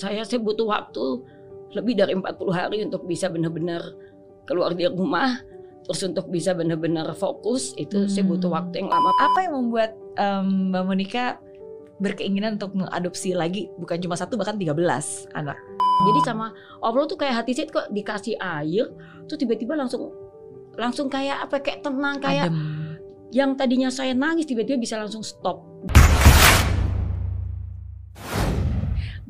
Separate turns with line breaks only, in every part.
saya saya butuh waktu lebih dari 40 hari untuk bisa benar-benar keluar dari rumah terus untuk bisa benar-benar fokus itu saya
Hmm.
butuh waktu yang lama
Apa yang membuat em, Mbak Monica berkeinginan untuk mengadopsi lagi bukan cuma satu bahkan 13 anak?
jadi sama Allah tuh kayak hati saya kok dikasih air tuh tiba-tiba langsung langsung kayak apa kayak tenang kayak
Adem.
yang tadinya saya nangis tiba-tiba bisa langsung stop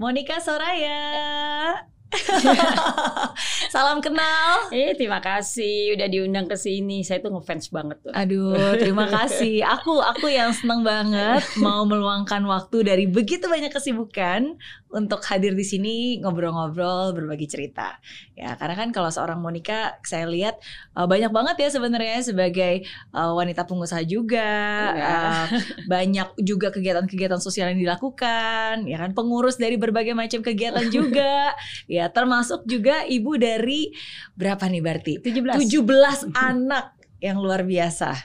Monica Soraya. Salam kenal.
eh terima kasih udah diundang ke sini saya tuh ngefans banget tuh
Aduh, terima kasih. Aku aku yang senang banget mau meluangkan waktu dari begitu banyak kesibukan untuk hadir di sini ngobrol-ngobrol, berbagi cerita. Ya, karena kan kalau seorang Monica saya lihat uh, banyak banget ya sebenarnya sebagai uh, wanita pengusaha juga, uh, banyak juga kegiatan-kegiatan sosial yang dilakukan, ya kan pengurus dari berbagai macam kegiatan juga. ya, termasuk juga ibu dari berapa nih berarti?
17
17 anak yang luar biasa.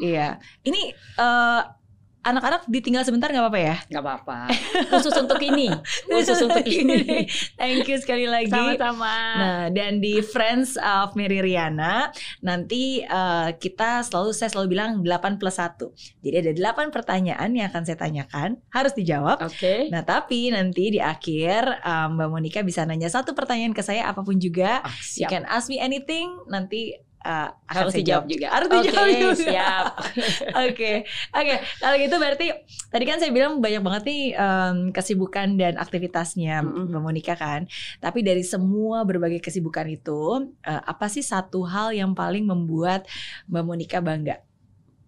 Iya. Ini eh, anak-anak ditinggal sebentar nggak apa-apa ya?
nggak apa-apa khusus untuk ini khusus untuk ini
Thank you sekali lagi.
sama-sama
Nah, dan di Friends of Mary Riana nanti eh, kita selalu saya selalu bilang 8 plus 1. Jadi ada 8 pertanyaan yang akan saya tanyakan, harus dijawab.
oke
Nah, tapi nanti di akhir eh, Mbak Monica bisa nanya satu pertanyaan ke saya apa pun juga.
Ah,
You can ask me anything nanti uh,
harus dijawab
jawab.
juga
Harus
Oke,
dijawab juga.
siap
Oke, oke. Kalau gitu berarti tadi kan saya bilang banyak banget nih em, kesibukan dan aktivitasnya
Mm-mm.
Mbak Monica kan. Tapi dari semua berbagai kesibukan itu, eh, apa sih satu hal yang paling membuat Mbak Monica bangga?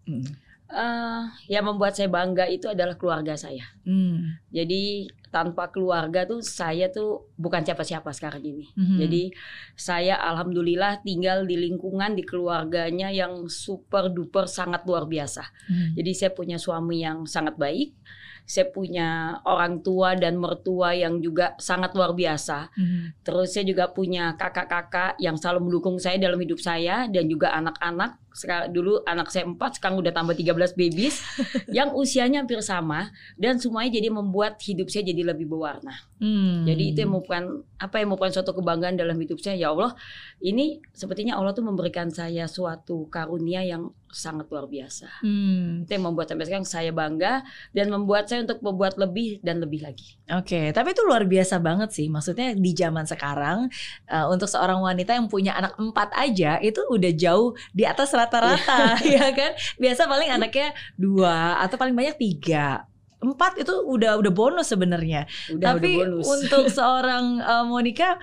Hmm.
Eh, yang membuat saya bangga itu adalah keluarga saya
Hmm.
jadi tanpa keluarga tuh saya tuh bukan siapa-siapa sekarang ini
Mhm.
Jadi saya alhamdulillah tinggal di lingkungan di keluarganya yang super duper sangat luar biasa.
Hmm.
Jadi saya punya suami yang sangat baik, saya punya orang tua dan mertua yang juga sangat luar biasa.
Hmm.
Terus saya juga punya kakak-kakak yang selalu mendukung saya dalam hidup saya dan juga anak-anak. Sekarang dulu anak saya empat, sekarang udah tambah 13 babies yang usianya hampir sama dan semuanya jadi membuat hidup saya jadi lebih berwarna.
Hmm.
Jadi itu yang merupakan apa yang merupakan suatu kebanggaan dalam hidup saya. Ya Allah, ini sepertinya Allah tuh memberikan saya suatu karunia yang sangat luar biasa.
Hmm.
Itu yang membuat sampai sekarang saya bangga dan membuat saya untuk membuat lebih dan lebih lagi.
Oke, tapi itu luar biasa banget sih. Maksudnya di zaman sekarang eh, untuk seorang wanita yang punya anak empat aja itu udah jauh di atas rata-rata, ya kan? Biasa paling anaknya dua atau paling banyak tiga. Empat itu udah udah bonus sebenarnya. Tapi
udah bonus.
untuk seorang eh, Monica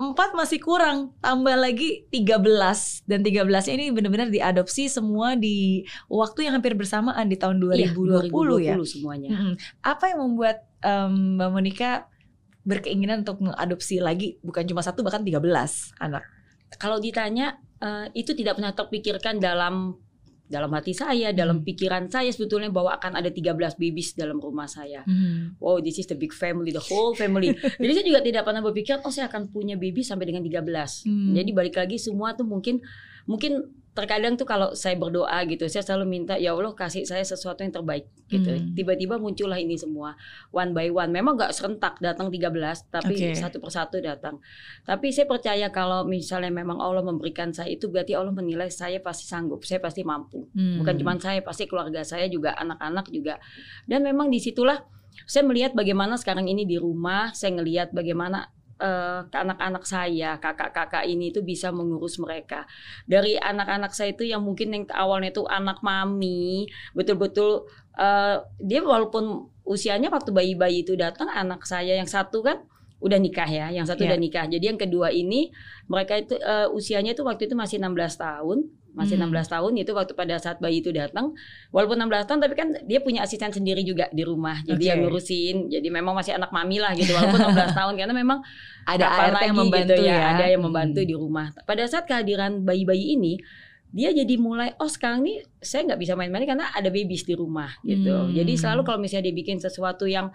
empat masih kurang, tambah lagi 13 dan 13 ini benar-benar diadopsi semua di waktu yang hampir bersamaan di tahun 2020,
Iya,
ya.
2020 semuanya.
Mm-mm. Apa yang membuat em, Mbak Monica berkeinginan untuk mengadopsi lagi bukan cuma satu bahkan 13 anak?
Kalau ditanya eh, itu tidak pernah terpikirkan dalam dalam hati saya, dalam
Hmm.
pikiran saya sebetulnya bahwa akan ada 13 babies dalam rumah saya. Wow, this is the big family, the whole family. Jadi saya juga tidak pernah berpikir, oh saya akan punya baby sampai dengan 13.
Hmm.
Jadi balik lagi semua tuh mungkin mungkin terkadang tuh kalau saya berdoa gitu, saya selalu minta ya Allah kasih saya sesuatu yang terbaik gitu.
Hmm.
Tiba-tiba muncullah ini semua one by one. Memang nggak serentak datang 13, tapi
Oke.
satu persatu datang. Tapi saya percaya kalau misalnya memang Allah memberikan saya itu berarti Allah menilai saya pasti sanggup, saya pasti mampu.
Hmm.
Bukan cuma saya, pasti keluarga saya juga, anak-anak juga. Dan memang di situlah saya melihat bagaimana sekarang ini di rumah, saya ngelihat bagaimana eh, anak-anak saya, kakak-kakak ini itu bisa mengurus mereka. Dari anak-anak saya itu yang mungkin yang awalnya itu anak mami, betul-betul eh, dia walaupun usianya waktu bayi-bayi itu datang, anak saya yang satu kan udah nikah ya, yang satu
Iya.
udah nikah. Jadi yang kedua ini mereka itu eh, usianya itu waktu itu masih 16 tahun, masih
Hmm.
16 tahun itu waktu pada saat bayi itu datang. Walaupun 16 tahun tapi kan dia punya asisten sendiri juga di rumah. Jadi yang ngurusin. Jadi memang masih anak mami lah gitu walaupun 16 tahun karena memang
ada ART yang
lagi
membantu
gitu
ya.
Ada yang membantu
Hmm.
di rumah. Pada saat kehadiran bayi-bayi ini dia jadi mulai oh sekarang nih saya nggak bisa main-main karena ada babies di rumah gitu.
Hmm.
Jadi selalu kalau misalnya dia bikin sesuatu yang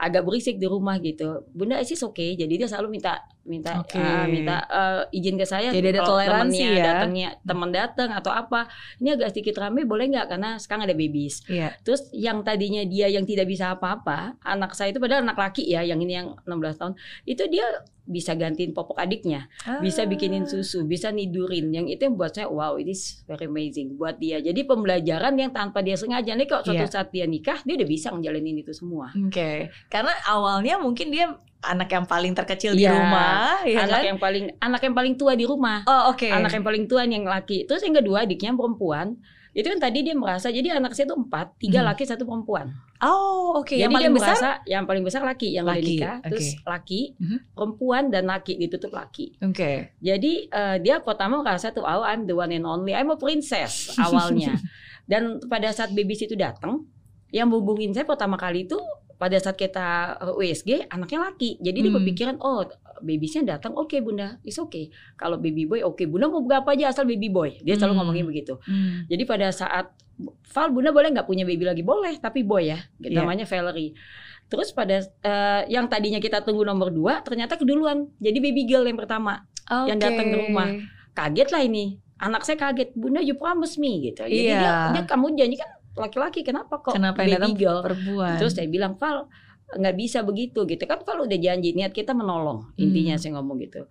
agak berisik di rumah gitu. Bunda sih oke, okay. jadi dia selalu minta minta
Oke.
uh, minta uh, izin ke saya.
Jadi ada toleransi
temennya
ya.
Datangnya teman datang atau apa, ini agak sedikit rame boleh nggak? Karena sekarang ada babies.
Iya.
Terus yang tadinya dia yang tidak bisa apa-apa, anak saya itu padahal anak laki ya, yang ini yang 16 tahun, itu dia bisa gantiin popok adiknya, bisa bikinin
Ah.
susu, bisa nidurin. Yang itu yang buat saya wow, it is very amazing buat dia. Jadi pembelajaran yang tanpa dia sengaja nih kok suatu
Iya.
saat dia nikah, dia udah bisa ngejalanin itu semua.
Oke, karena awalnya mungkin dia anak yang paling terkecil di
Iya,
rumah, ya
anak
kan?
yang paling anak yang paling tua di rumah,
Oh oke.
anak yang paling tua yang laki. Terus yang kedua adiknya perempuan. Itu kan tadi dia merasa jadi anak saya itu empat, tiga
Mhm.
laki satu perempuan.
Oh oke.
Jadi
Yang paling
dia
besar.
merasa yang paling besar laki yang
Laki,
nikah, terus
oke.
laki,
Mhm.
perempuan dan laki ditutup laki.
Oke.
Jadi eh, dia pertama merasa tuh oh I'm the one and only, I'm a princess awalnya. dan pada saat babies itu datang, yang hubungin saya pertama kali itu pada saat kita eh, USG anaknya laki. Jadi dia
Hmm.
berpikiran oh babiesnya datang oke bunda, is oke. Kalau baby boy oke bunda mau berapa aja asal baby boy. Dia selalu
Hmm.
ngomongin begitu.
Hmm.
Jadi pada saat Val bunda boleh nggak punya baby lagi boleh tapi boy ya
Iya.
namanya Valerie. Terus pada eh, yang tadinya kita tunggu nomor dua ternyata keduluan jadi baby girl yang pertama Yang datang ke rumah. kaget lah ini anak saya kaget bunda you promise me gitu. Jadi
Iya.
dia, dia kamu janji kan laki-laki kenapa kok
Kenapa yang datang
baby girl?
perempuan?
Terus saya bilang Val nggak bisa begitu gitu kan Val udah janji niat kita menolong intinya
Hmm.
saya ngomong gitu.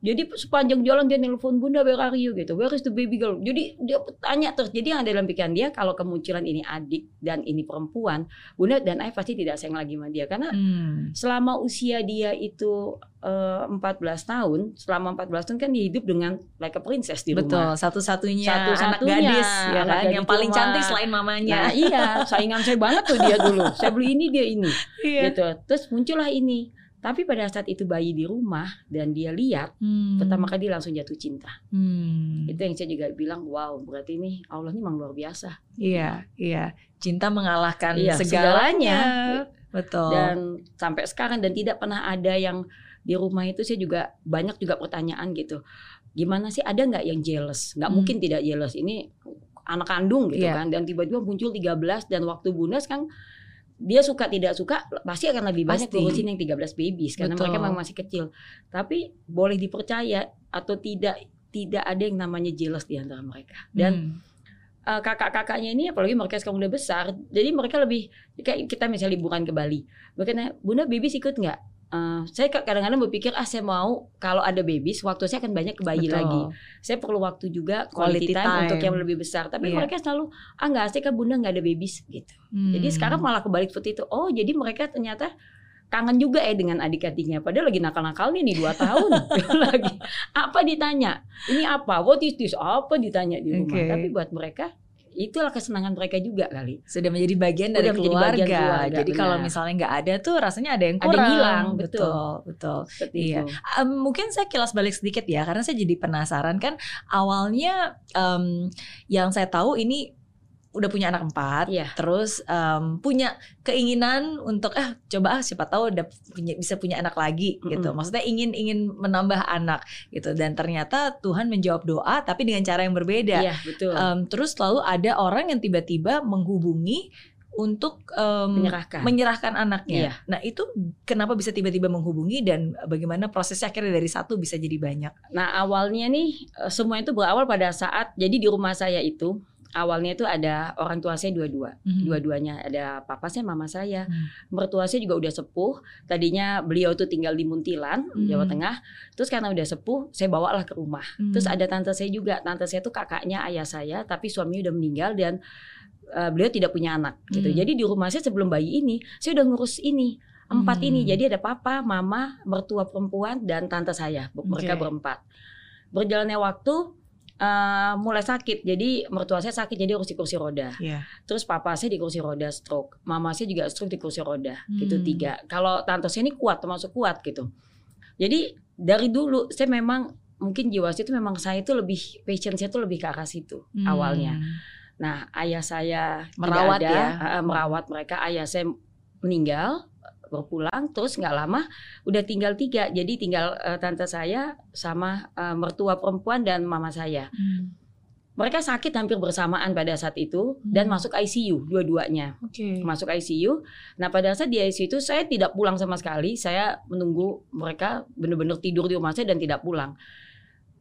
Jadi sepanjang jalan dia nelpon bunda where are you gitu, where is the baby girl. Jadi dia tanya terus. Jadi yang ada dalam pikiran dia kalau kemunculan ini adik dan ini perempuan, bunda dan ayah pasti tidak sayang lagi sama dia karena
Hmm.
selama usia dia itu eh, 14 tahun, selama 14 tahun kan dia hidup dengan like a princess di
Betul,
rumah.
satu-satunya anak
Satu-satunya
gadis ya
anak
kan
gadis
yang paling
rumah.
cantik selain mamanya.
Nah iya, saingan saya banget tuh dia dulu. Saya beli ini dia ini,
Iya.
gitu. Terus muncullah ini. Tapi pada saat itu bayi di rumah dan dia lihat,
Hmm.
pertama kali dia langsung jatuh cinta.
Hmm.
Itu yang saya juga bilang, wow, berarti ini Allah ini memang luar biasa.
Iya, iya. Cinta mengalahkan
Iya,
segalanya. Betul.
Dan sampai sekarang dan tidak pernah ada yang di rumah itu saya juga banyak juga pertanyaan gitu. Gimana sih ada nggak yang jealous? Nggak
Hmm.
mungkin tidak jealous. Ini anak kandung gitu
Iya.
kan dan tiba-tiba muncul 13 dan waktu Bunda sekarang dia suka tidak suka pasti akan lebih banyak
Pasti.
ngurusin yang 13 babies karena
Betul.
mereka memang masih kecil. Tapi boleh dipercaya atau tidak tidak ada yang namanya jealous di antara mereka. Dan
Hmm.
uh, kakak-kakaknya ini apalagi mereka sekarang udah besar jadi mereka lebih kayak kita misalnya liburan ke Bali mereka nanya bunda babies ikut nggak Uh, saya kadang-kadang berpikir ah saya mau kalau ada babies waktu saya akan banyak ke bayi
Betul.
lagi. Saya perlu waktu juga
Quality
quality, time,
time.
untuk yang lebih besar. Tapi
Iya.
mereka selalu ah nggak asik kan bunda nggak ada babies gitu.
Hmm.
jadi sekarang malah kebalik seperti itu. Oh jadi mereka ternyata kangen juga ya dengan adik-adiknya. Padahal lagi nakal-nakalnya nih dua tahun. Lagi apa ditanya? Ini apa? What is this? Apa? Ditanya di rumah.
Oke.
tapi buat mereka itulah kesenangan mereka juga kali
sudah menjadi bagian dari keluarga.
bagian keluarga,
Jadi kalau misalnya nggak ada tuh rasanya ada yang
Ada yang
kurang.
hilang,
betul,
betul.
betul. Iya. Em, mungkin saya kilas balik sedikit ya karena saya jadi penasaran kan awalnya em, yang saya tahu ini udah punya anak empat
Iya.
terus em, punya keinginan untuk eh coba ah siapa tahu udah punya bisa punya anak lagi gitu
Mm-mm.
maksudnya ingin ingin menambah anak gitu dan ternyata Tuhan menjawab doa tapi dengan cara yang berbeda
iya betul
Em, terus lalu ada orang yang tiba-tiba menghubungi untuk em,
menyerahkan
menyerahkan anaknya.
Iya.
Nah itu kenapa bisa tiba-tiba menghubungi dan bagaimana prosesnya akhirnya dari satu bisa jadi banyak?
Nah awalnya nih semua itu berawal pada saat jadi di rumah saya itu awalnya itu ada orang tua saya dua-dua,
Mhm.
dua-duanya ada papa saya, mama saya,
Hmm.
mertua saya juga udah sepuh. Tadinya beliau tuh tinggal di Muntilan,
Hmm.
Jawa Tengah. Terus karena udah sepuh, saya bawalah ke rumah.
Hmm.
Terus ada tante saya juga, tante saya tuh kakaknya ayah saya, tapi suaminya udah meninggal dan eh, beliau tidak punya anak gitu.
Hmm.
Jadi di rumah saya sebelum bayi ini, saya udah ngurus ini empat
Hmm.
ini. Jadi ada papa, mama, mertua perempuan dan tante saya. Mereka berempat. Berjalannya waktu eh, mulai sakit. Jadi mertua saya sakit jadi harus di kursi roda.
Iya.
Terus papa saya di kursi roda stroke, mama saya juga stroke di kursi roda, gitu
Hmm.
tiga. Kalau tante saya ini kuat, termasuk kuat gitu. Jadi dari dulu saya memang mungkin jiwa saya itu memang saya itu lebih passion saya itu lebih ke arah situ
Hmm.
awalnya. Nah ayah saya
Merawat
ada,
ya?
eh, merawat mereka. Ayah saya meninggal berpulang, terus nggak lama udah tinggal tiga. Jadi tinggal eh, tante saya sama eh, mertua perempuan dan mama saya.
Hmm.
mereka sakit hampir bersamaan pada saat itu dan
Hmm.
masuk ICU dua-duanya
Oke.
masuk ICU. Nah pada saat di ICU itu saya tidak pulang sama sekali. Saya menunggu mereka benar-benar tidur di rumah saya dan tidak pulang.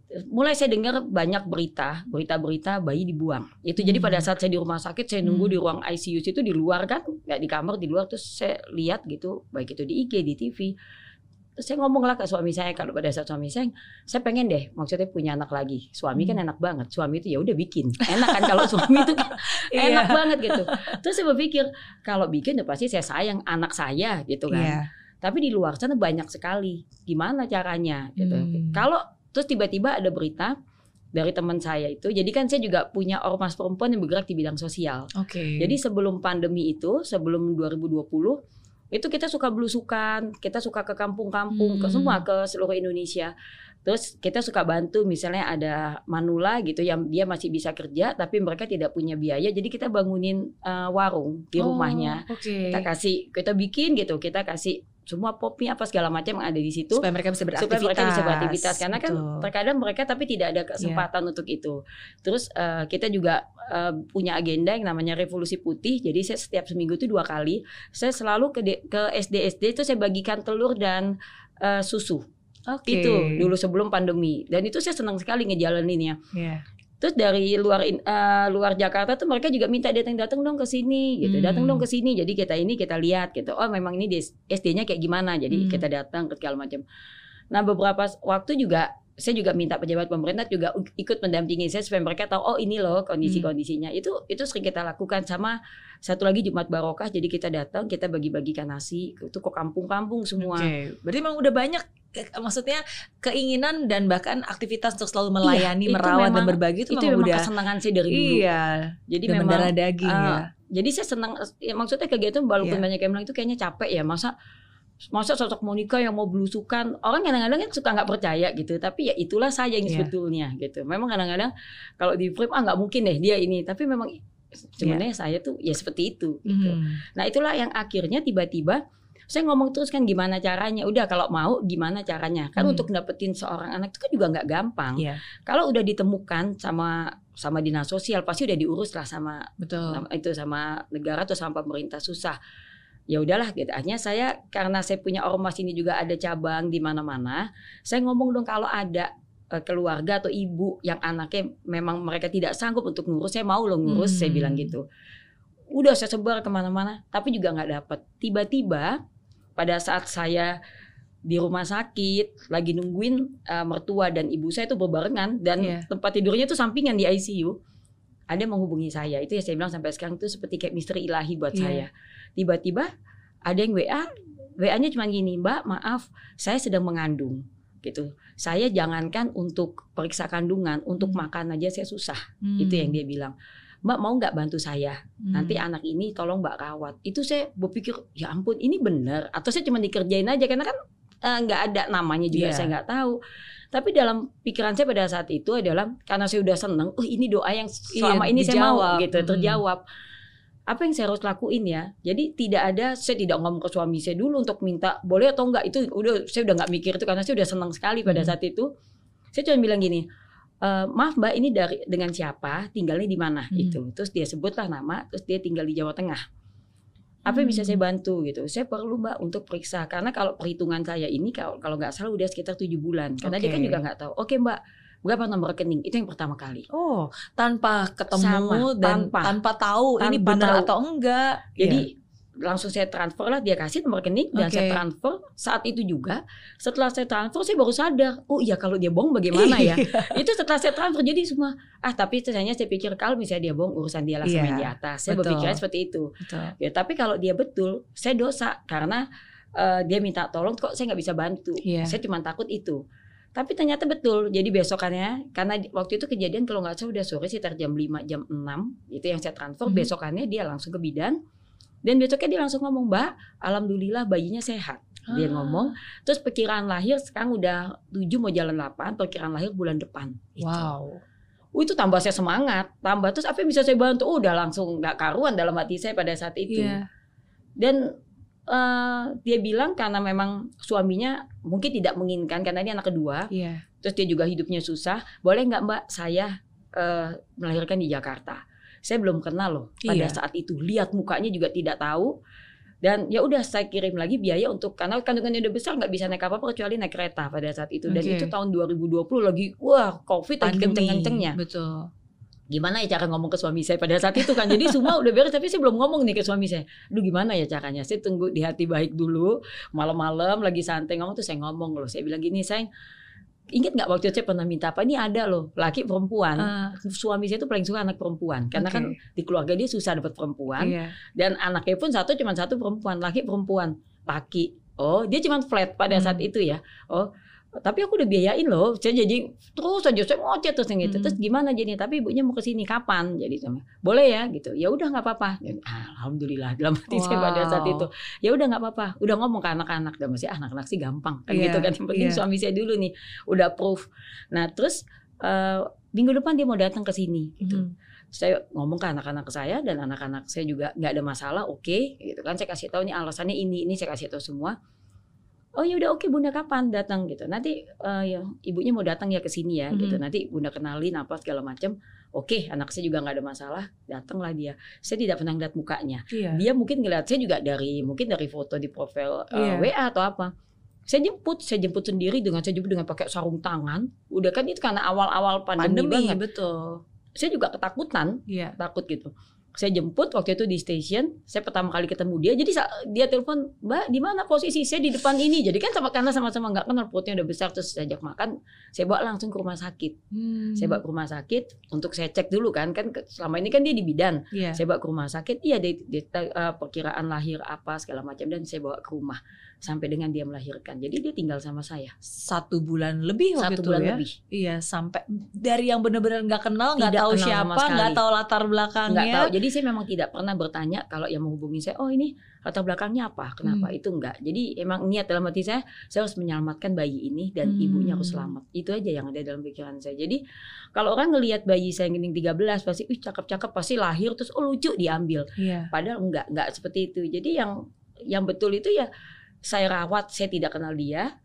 Mulai saya dengar banyak berita, berita-berita bayi dibuang. Itu jadi
Hmm.
pada saat saya di rumah sakit, saya nunggu
Hmm.
di ruang ICU itu di luar kan, nggak di kamar di luar terus saya lihat gitu, baik itu di IG, di TV. Terus saya ngomong lah ke suami saya kalau pada saat suami saya, saya pengen deh, maksudnya punya anak lagi. Suami kan
Hmm.
enak banget, suami itu ya udah bikin, enak kan kalau suami itu kan
Iya.
enak banget gitu. Terus saya berpikir kalau bikin ya pasti saya sayang anak saya gitu kan.
Iya.
Tapi di luar sana banyak sekali. Gimana caranya gitu.
Hmm.
Kalau terus tiba-tiba ada berita dari teman saya itu. Jadi kan saya juga punya ormas perempuan yang bergerak di bidang sosial.
Oke.
Jadi sebelum pandemi itu, sebelum 2020 itu kita suka belusukan, kita suka ke kampung-kampung, ke
Hmm.
semua ke seluruh Indonesia. Terus kita suka bantu misalnya ada manula gitu yang dia masih bisa kerja tapi mereka tidak punya biaya jadi kita bangunin eh, warung di
Oh,
rumahnya.
Oke.
Kita kasih kita bikin gitu, kita kasih semua popnya apa segala macam yang ada di situ
supaya mereka bisa beraktivitas.
supaya mereka bisa beraktivitas karena kan
Betul.
terkadang mereka tapi tidak ada kesempatan untuk itu. Terus eh, kita juga eh, punya agenda yang namanya revolusi putih. Jadi saya setiap seminggu itu dua kali saya selalu ke ke SD SD itu saya bagikan telur dan eh, susu.
Oke.
Itu dulu sebelum pandemi dan itu saya senang sekali ngejalaninnya.
Iya.
Terus dari luar eh, luar Jakarta tuh mereka juga minta datang-datang dong ke sini gitu.
Hmm.
Datang dong ke sini. Jadi kita ini kita lihat gitu. Oh, memang ini SD-nya kayak gimana. Jadi
Hmm.
kita datang ke segala macam. Nah, beberapa waktu juga saya juga minta pejabat pemerintah juga ikut mendampingi saya supaya mereka tahu oh ini loh kondisi-kondisinya. Itu itu sering kita lakukan sama satu lagi Jumat Barokah. Jadi kita datang, kita bagi-bagikan nasi itu ke kampung-kampung semua.
Oke. Berarti memang udah banyak maksudnya keinginan dan bahkan aktivitas untuk selalu melayani,
itu
merawat dan
memang-
berbagi itu,
Itu
memang
memang
udah
kesenangan saya dari dulu.
iya.
Jadi memang
mendarah daging
ah,
ya.
Jadi saya senang ya, maksudnya kegiatan walaupun
Iya.
banyak yang bilang itu kayaknya capek ya masa masa sosok Monica yang mau belusukan orang kadang-kadang kan suka nggak percaya gitu tapi ya itulah saya yang
Iya.
sebetulnya gitu memang kadang-kadang kalau di frame ah nggak mungkin deh dia ini tapi memang sebenarnya saya tuh ya seperti itu gitu
Mhm.
nah itulah yang akhirnya tiba-tiba saya ngomong terus kan gimana caranya udah kalau mau gimana caranya kan
Hmm.
untuk dapetin seorang anak itu kan juga nggak gampang
Iya.
kalau udah ditemukan sama sama dinas sosial pasti udah diurus lah sama
Betul.
Sama- itu sama negara atau sama pemerintah susah ya udahlah gitu akhirnya saya karena saya punya ormas ini juga ada cabang di mana-mana saya ngomong dong kalau ada keluarga atau ibu yang anaknya memang mereka tidak sanggup untuk ngurus saya mau lo ngurus saya
Hmm.
bilang gitu udah saya sebar ke mana-mana tapi juga nggak dapet tiba-tiba pada saat saya di rumah sakit lagi nungguin eh, mertua dan ibu saya itu berbarengan dan
Iya.
tempat tidurnya itu sampingan di ICU ada yang menghubungi saya itu ya saya bilang sampai sekarang itu seperti kayak misteri ilahi buat
Iya.
saya tiba-tiba ada yang WA WA-nya cuma gini Mbak maaf saya sedang mengandung gitu saya jangankan untuk periksa kandungan untuk
Hmm.
makan aja saya susah
Hmm.
itu yang dia bilang Mbak mau nggak bantu saya
Hmm.
nanti anak ini tolong Mbak rawat itu saya berpikir ya ampun ini benar atau saya cuma dikerjain aja karena kan eh, nggak ada namanya juga
Iya.
saya nggak tahu tapi dalam pikiran saya pada saat itu adalah karena saya udah seneng oh ini doa yang selama
Iya,
ini saya mau
dijawab.
gitu
Mm.
terjawab apa yang saya harus lakuin ya? Jadi tidak ada saya tidak ngomong ke suami saya dulu untuk minta boleh atau enggak? Itu udah saya udah nggak mikir itu karena saya udah senang sekali pada
Mm.
saat itu. Saya cuma bilang gini "Eh, maaf mbak ini dari dengan siapa? Tinggalnya di mana?
Hmm.
itu terus dia sebutlah nama terus dia tinggal di Jawa Tengah. Apa yang bisa
Hmm.
saya bantu gitu? Saya perlu mbak untuk periksa. Karena kalau perhitungan saya ini kalau kalau nggak salah udah sekitar tujuh bulan. Karena dia kan juga nggak tahu. Oke mbak berapa nomor rekening itu yang pertama kali
Oh, tanpa ketemu
Sama,
dan
tanpa.
tanpa, tahu ini
Tanpa
benar
tahu.
atau enggak.
jadi
Iya.
langsung saya transfer lah dia kasih nomor rekening dan saya transfer saat itu juga setelah saya transfer saya baru sadar oh iya kalau dia bohong bagaimana ya
Iya.
itu setelah saya transfer jadi semua ah tapi ternyata saya pikir kalau misalnya dia bohong urusan dia lah sama
Iya,
yang di atas saya
betul.
berpikirnya seperti itu
Betul.
ya tapi kalau dia betul saya dosa karena eh, dia minta tolong kok saya nggak bisa bantu
Iya.
saya cuma takut itu tapi ternyata betul jadi besokannya karena waktu itu kejadian kalau nggak salah udah sore sekitar jam 5 jam 6 itu yang saya transfer
Mhm.
besokannya dia langsung ke bidan dan besoknya dia langsung ngomong mbak alhamdulillah bayinya sehat dia
Ah.
ngomong terus perkiraan lahir sekarang udah 7 mau jalan 8 perkiraan lahir bulan depan Itu.
Wow.
Oh, itu tambah saya semangat tambah terus apa yang bisa saya bantu oh, udah langsung nggak karuan dalam hati saya pada saat itu
Iya.
dan eh, dia bilang karena memang suaminya mungkin tidak menginginkan karena dia anak kedua
Iya.
terus dia juga hidupnya susah boleh nggak mbak saya eh, melahirkan di Jakarta. Saya belum kenal loh pada
Iya.
saat itu. Lihat mukanya juga tidak tahu. Dan ya udah saya kirim lagi biaya untuk karena kandungannya udah besar nggak bisa naik apa-apa kecuali naik kereta pada saat itu. Dan itu tahun 2020 lagi wah Covid lagi
Pandemi.
kenceng-kencengnya
Betul.
Gimana ya cara ngomong ke suami saya? Pada saat itu kan jadi semua udah beres tapi saya belum ngomong nih ke suami saya. Aduh gimana ya caranya? Saya tunggu di hati baik dulu malam-malam lagi santai ngomong tuh saya ngomong loh. Saya bilang gini sayang ingat nggak waktu itu saya pernah minta apa? Ini ada loh laki perempuan.
Ah,
suami saya tuh paling suka anak perempuan karena
Oke.
kan di keluarga dia susah dapat perempuan
iya.
dan anaknya pun satu cuma satu perempuan laki perempuan laki. Oh dia cuma flat pada
Hmm.
saat itu ya. Oh tapi aku udah biayain loh saya jadi terus aja saya ngoceh terus yang gitu.
Hmm.
terus gimana jadi tapi ibunya mau ke sini kapan? Jadi sama boleh ya? Gitu. Ya udah nggak apa-apa. Dan, alhamdulillah dalam hati saya pada saat
Wow.
itu. Ya udah nggak apa-apa. Udah ngomong ke anak-anak. Dan masih anak-anak sih gampang. Kan
Iya,
gitu kan. Yang penting
iya.
suami saya dulu nih udah proof. Nah terus eh, minggu depan dia mau datang ke sini gitu.
Mhm.
saya ngomong ke anak-anak saya dan anak-anak saya juga nggak ada masalah oke gitu kan. Saya kasih tahu nih alasannya ini ini saya kasih tahu semua oh ya udah oke bunda kapan datang gitu nanti eh, ya ibunya mau datang ya ke sini ya gitu
Mhm.
nanti bunda kenalin apa segala macam oke anak saya juga nggak ada masalah datanglah dia saya tidak pernah lihat mukanya
Iya.
dia mungkin ngeliat saya juga dari mungkin dari foto di profil eh,
Iya.
WA atau apa saya jemput saya jemput sendiri dengan saya jemput dengan pakai sarung tangan udah kan itu karena awal-awal pandemi,
Pandemi,
banget
betul.
saya juga ketakutan
Iya.
takut gitu. Saya jemput waktu itu di station, saya pertama kali ketemu dia. Jadi dia telepon, "Mbak, di mana posisi saya di depan ini?" Jadi kan sama karena sama-sama nggak kenal perutnya udah besar terus saya ajak makan, saya bawa langsung ke rumah sakit.
Hmm.
Saya bawa ke rumah sakit untuk saya cek dulu kan kan selama ini kan dia di bidan.
Iya.
Saya bawa ke rumah sakit, iya dia, dia- eh, perkiraan lahir apa segala macam dan saya bawa ke rumah sampai dengan dia melahirkan. Jadi dia tinggal sama saya
Satu bulan lebih waktu
satu
itu
bulan
ya.
lebih.
Iya, sampai dari yang benar-benar nggak kenal, nggak tahu
kenal
siapa, nggak tahu latar belakangnya.
nggak tahu. Jadi saya memang tidak pernah bertanya kalau yang menghubungi saya, oh ini latar belakangnya apa, kenapa
Hmm.
itu enggak. Jadi emang niat dalam hati saya, saya harus menyelamatkan bayi ini dan
Hmm.
ibunya harus selamat. Itu aja yang ada dalam pikiran saya. Jadi kalau orang ngelihat bayi saya yang 13 pasti, ih cakep-cakep pasti lahir terus oh lucu diambil.
Iya.
Padahal enggak, enggak seperti itu. Jadi yang yang betul itu ya saya rawat, saya tidak kenal dia.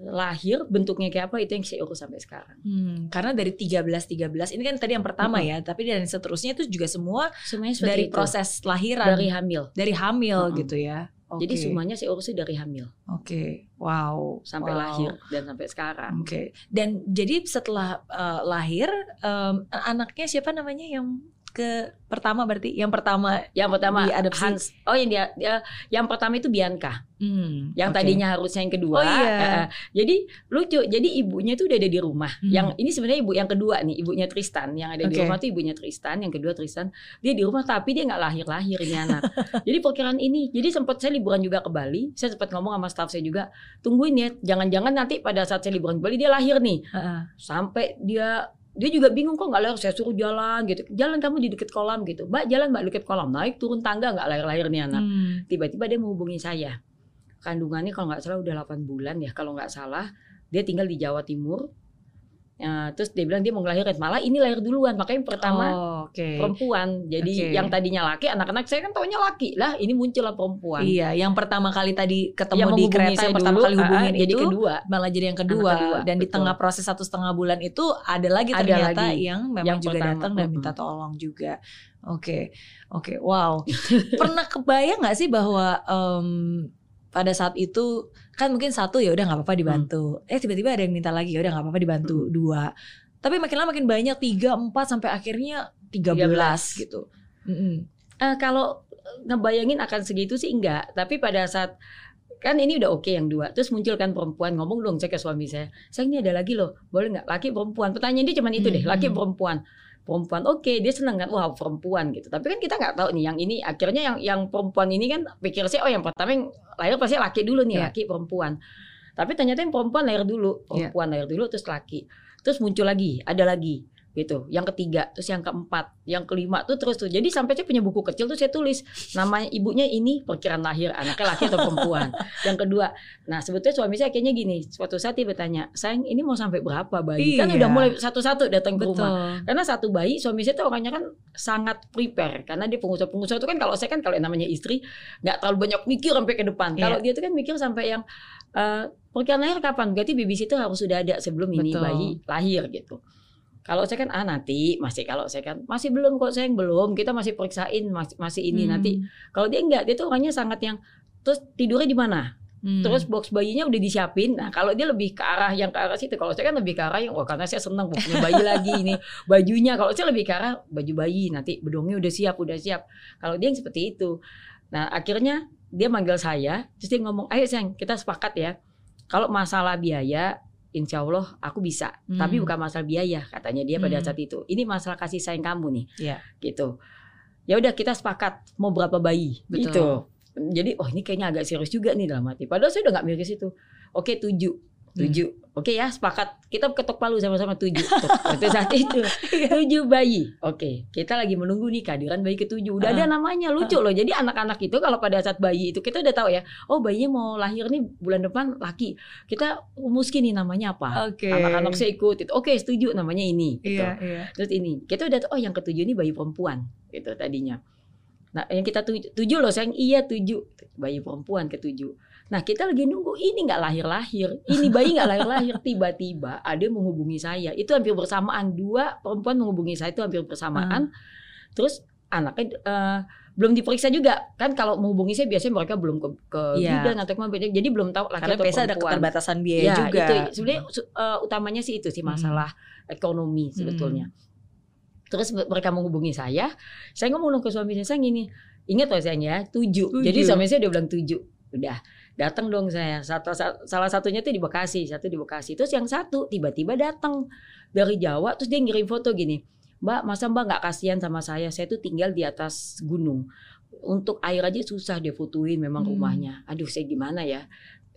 Lahir bentuknya kayak apa itu yang saya urus sampai sekarang.
Hmm, karena dari 13 13 ini kan tadi yang pertama
Mm-mm.
ya, tapi dan seterusnya itu juga semua
Semuanya
dari
itu.
proses lahiran
dari hamil.
dari hamil
Mm-mm.
gitu ya.
Jadi
Oke.
semuanya saya urus dari hamil
Oke. Wow.
sampai
Wow.
lahir dan sampai sekarang.
Oke. Dan jadi setelah eh, lahir em, anaknya siapa namanya yang ke pertama berarti yang pertama
Yang pertama
Diadopsi.
Hans. Oh yang dia, dia- yang pertama itu Bianca.
hmm,
Yang
oke.
tadinya harusnya yang kedua.
Oh, iya.
Eh. jadi lucu. Jadi ibunya itu udah ada di rumah.
Hmm.
Yang ini sebenarnya ibu yang kedua nih, ibunya Tristan. Yang ada di
Oke.
rumah tuh ibunya Tristan. Yang kedua Tristan. Dia di rumah tapi dia nggak lahir-lahir ini anak. jadi perkiraan ini. Jadi sempat saya liburan juga ke Bali. Saya sempat ngomong sama staff saya juga, tungguin ya. Jangan-jangan nanti pada saat saya liburan ke Bali dia lahir nih.
Heeh.
sampai dia dia juga bingung kok nggak lahir saya suruh jalan gitu. Jalan kamu di dekat kolam gitu. Mbak jalan mbak dekat kolam. Naik turun tangga nggak lahir lahir nih anak?
Hmm.
tiba-tiba dia menghubungi saya. Kandungannya kalau nggak salah udah 8 bulan ya kalau nggak salah dia tinggal di Jawa Timur Ya, terus dia bilang dia mau ngelahirin malah ini lahir duluan makanya yang pertama
Oh, oke.
perempuan jadi
Oke.
yang tadinya laki anak-anak saya kan taunya laki lah ini muncullah perempuan
Iya, yang pertama kali tadi ketemu
Yang
di kereta
saya
yang pertama
dulu,
kali hubungin
ah, jadi
itu
kedua
malah jadi yang kedua,
kedua,
dan di
betul.
tengah proses satu setengah bulan itu ada lagi
Ada
ternyata
lagi.
yang memang
Yang
juga
pertama,
datang dan minta tolong juga. Oke, oke, wow. Pernah kebayang nggak sih bahwa em, pada saat itu kan mungkin satu ya udah nggak apa-apa dibantu, eh tiba-tiba ada yang minta lagi ya udah nggak apa-apa dibantu
Mm.
dua, tapi makin lama makin banyak tiga empat sampai akhirnya tiga belas
13.
gitu. Mm-mm.
Eh, kalau ngebayangin akan segitu sih enggak, tapi pada saat kan ini udah oke yang dua, terus muncul kan perempuan ngomong dong saya ke suami saya, saya ini ada lagi loh, boleh nggak laki perempuan? Pertanyaan dia cuma itu deh,
Hmm,
laki
hmm.
perempuan, perempuan oke dia seneng kan, wah perempuan gitu. Tapi kan kita nggak tahu nih yang ini akhirnya yang yang perempuan ini kan pikir saya oh yang pertama yang lahir pasti laki dulu nih,
Iya.
laki perempuan. Tapi ternyata yang perempuan lahir dulu,
Iya.
perempuan lahir dulu terus laki, terus muncul lagi, ada lagi gitu. Yang ketiga, terus yang keempat, yang kelima tuh terus tuh. Jadi sampai saya punya buku kecil tuh saya tulis namanya ibunya ini perkiraan lahir anaknya laki atau perempuan. yang kedua, nah sebetulnya suami saya kayaknya gini, suatu saat dia bertanya, sayang ini mau sampai berapa bayi? Kan
Iya.
udah mulai satu-satu datang ke rumah.
Betul.
Karena satu bayi suami saya tuh orangnya kan sangat prepare karena dia pengusaha-pengusaha itu kan kalau saya kan kalau yang namanya istri nggak terlalu banyak mikir sampai ke depan.
Iya.
Kalau dia tuh kan mikir sampai yang eh perkiraan lahir kapan? Berarti babysitter harus sudah ada sebelum ini
Betul.
bayi lahir gitu. Kalau saya kan ah nanti masih kalau saya kan masih belum kok saya yang belum kita masih periksain masih masih ini
Hmm.
nanti. Kalau dia enggak dia tuh orangnya sangat yang terus tidurnya di mana?
Hmm.
Terus box bayinya udah disiapin. Nah, kalau dia lebih ke arah yang ke arah situ. Kalau saya kan lebih ke arah yang oh karena saya senang punya bayi lagi ini bajunya. Kalau saya lebih ke arah baju bayi nanti bedongnya udah siap, udah siap. Kalau dia yang seperti itu. Nah, akhirnya dia manggil saya, terus dia ngomong, "Ayo sayang, kita sepakat ya. Kalau masalah biaya Insya Allah aku bisa,
Hmm.
tapi bukan masalah biaya katanya dia pada
Hmm.
saat itu. Ini masalah kasih sayang kamu nih,
Iya.
gitu. Ya udah kita sepakat mau berapa bayi,
Betul.
gitu. Jadi oh ini kayaknya agak serius juga nih dalam hati. Padahal saya udah nggak mikir situ. Oke tujuh, tujuh. Oke ya sepakat. Kita ketok palu sama-sama tujuh. Itu saat itu tujuh bayi. Oke kita lagi menunggu nih kehadiran bayi ketujuh. Udah ada namanya lucu loh. Jadi anak-anak itu kalau pada saat bayi itu kita udah tahu ya. Oh bayinya mau lahir nih bulan depan laki. Kita rumuskin nih namanya apa.
Oke.
Anak-anak saya ikut itu. Oke setuju namanya ini. Gitu.
Iya, iya.
Terus ini kita udah tahu oh yang ketujuh ini bayi perempuan gitu tadinya. Nah yang kita tujuh, tujuh loh sayang iya tujuh bayi perempuan ketujuh. Nah kita lagi nunggu ini nggak lahir-lahir, ini bayi nggak lahir-lahir. Tiba-tiba ada yang menghubungi saya. Itu hampir bersamaan dua perempuan menghubungi saya itu hampir bersamaan. Terus anaknya eh, belum diperiksa juga kan kalau menghubungi saya biasanya mereka belum ke, ke
Iya.
bidan atau ke mana jadi belum tahu laki
Karena
atau
biasa ada
perempuan.
keterbatasan biaya
Ya,
juga.
itu sebenarnya eh, utamanya sih itu sih
Hmm.
masalah ekonomi sebetulnya. Terus me- mereka menghubungi saya, saya ngomong ke suami saya, gini, ingat loh sayang ya, tujuh.
Tujuh.
Jadi suami saya udah bilang tujuh. Udah, datang dong saya. Satu, sa- salah satunya tuh di Bekasi, satu di Bekasi. Terus yang satu tiba-tiba datang dari Jawa, terus dia ngirim foto gini, Mbak, masa Mbak nggak kasihan sama saya? Saya tuh tinggal di atas gunung. Untuk air aja susah dia fotoin memang
Hmm.
rumahnya. Aduh, saya gimana ya?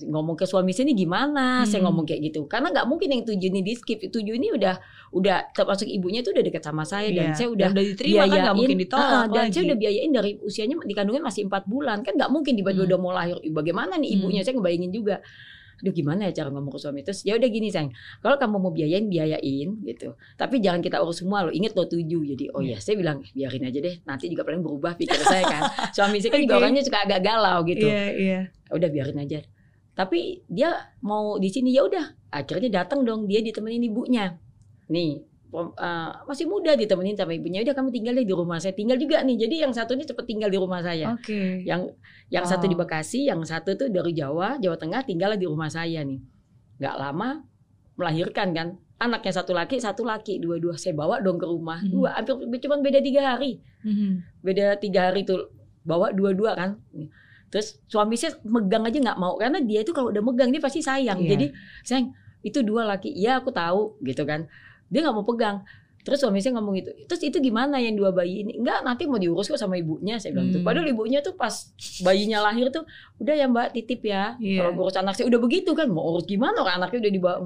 Ngomong ke suami saya ini gimana? Saya
Hmm.
ngomong kayak gitu. Karena nggak mungkin yang tujuh ini di skip. Tujuh ini udah udah termasuk ibunya itu udah dekat sama saya dan
Iya.
saya udah
udah diterima kan nggak
biayain,
mungkin ditolak
ah, dan
lagi.
saya udah biayain dari usianya di kandungan masih empat bulan. Kan nggak mungkin tiba-tiba
Hmm.
udah mau lahir. Bagaimana nih ibunya? Saya ngebayangin juga. Aduh gimana ya cara ngomong ke suami? Terus ya udah gini sayang. Kalau kamu mau biayain biayain gitu. Tapi jangan kita urus semua lo inget lo tujuh. Jadi oh ya saya bilang biarin aja deh. Nanti juga paling berubah pikir saya kan. Suami saya kan juga
Oke.
orangnya suka agak galau gitu.
Iya, iya.
udah biarin aja tapi dia mau di sini ya udah. Akhirnya datang dong dia ditemenin ibunya. Nih eh, masih muda ditemenin sama ibunya. Udah kamu tinggal deh di rumah saya. Tinggal juga nih. Jadi yang satu ini cepet tinggal di rumah saya.
Oke.
yang yang satu di
Wow.
Bekasi yang satu tuh dari Jawa Jawa Tengah tinggal di rumah saya nih. Nggak lama melahirkan kan. Anaknya satu laki satu laki. Dua-dua saya bawa dong ke rumah.
Mhm.
dua hampir cuma beda tiga hari.
Mhm.
beda tiga hari tuh. Bawa dua-dua kan terus suami saya megang aja nggak mau karena dia itu kalau udah megang dia pasti sayang.
Iya.
jadi sayang itu dua laki. Iya aku tahu gitu kan. Dia nggak mau pegang. Terus suami saya ngomong itu terus itu gimana yang dua bayi ini? Enggak nanti mau diurus kok sama ibunya saya bilang tuh
Hmm.
padahal ibunya tuh pas bayinya lahir tuh udah ya mbak titip ya.
Iya.
kalau urus anak saya. Udah begitu kan mau urus gimana orang anaknya udah dibawa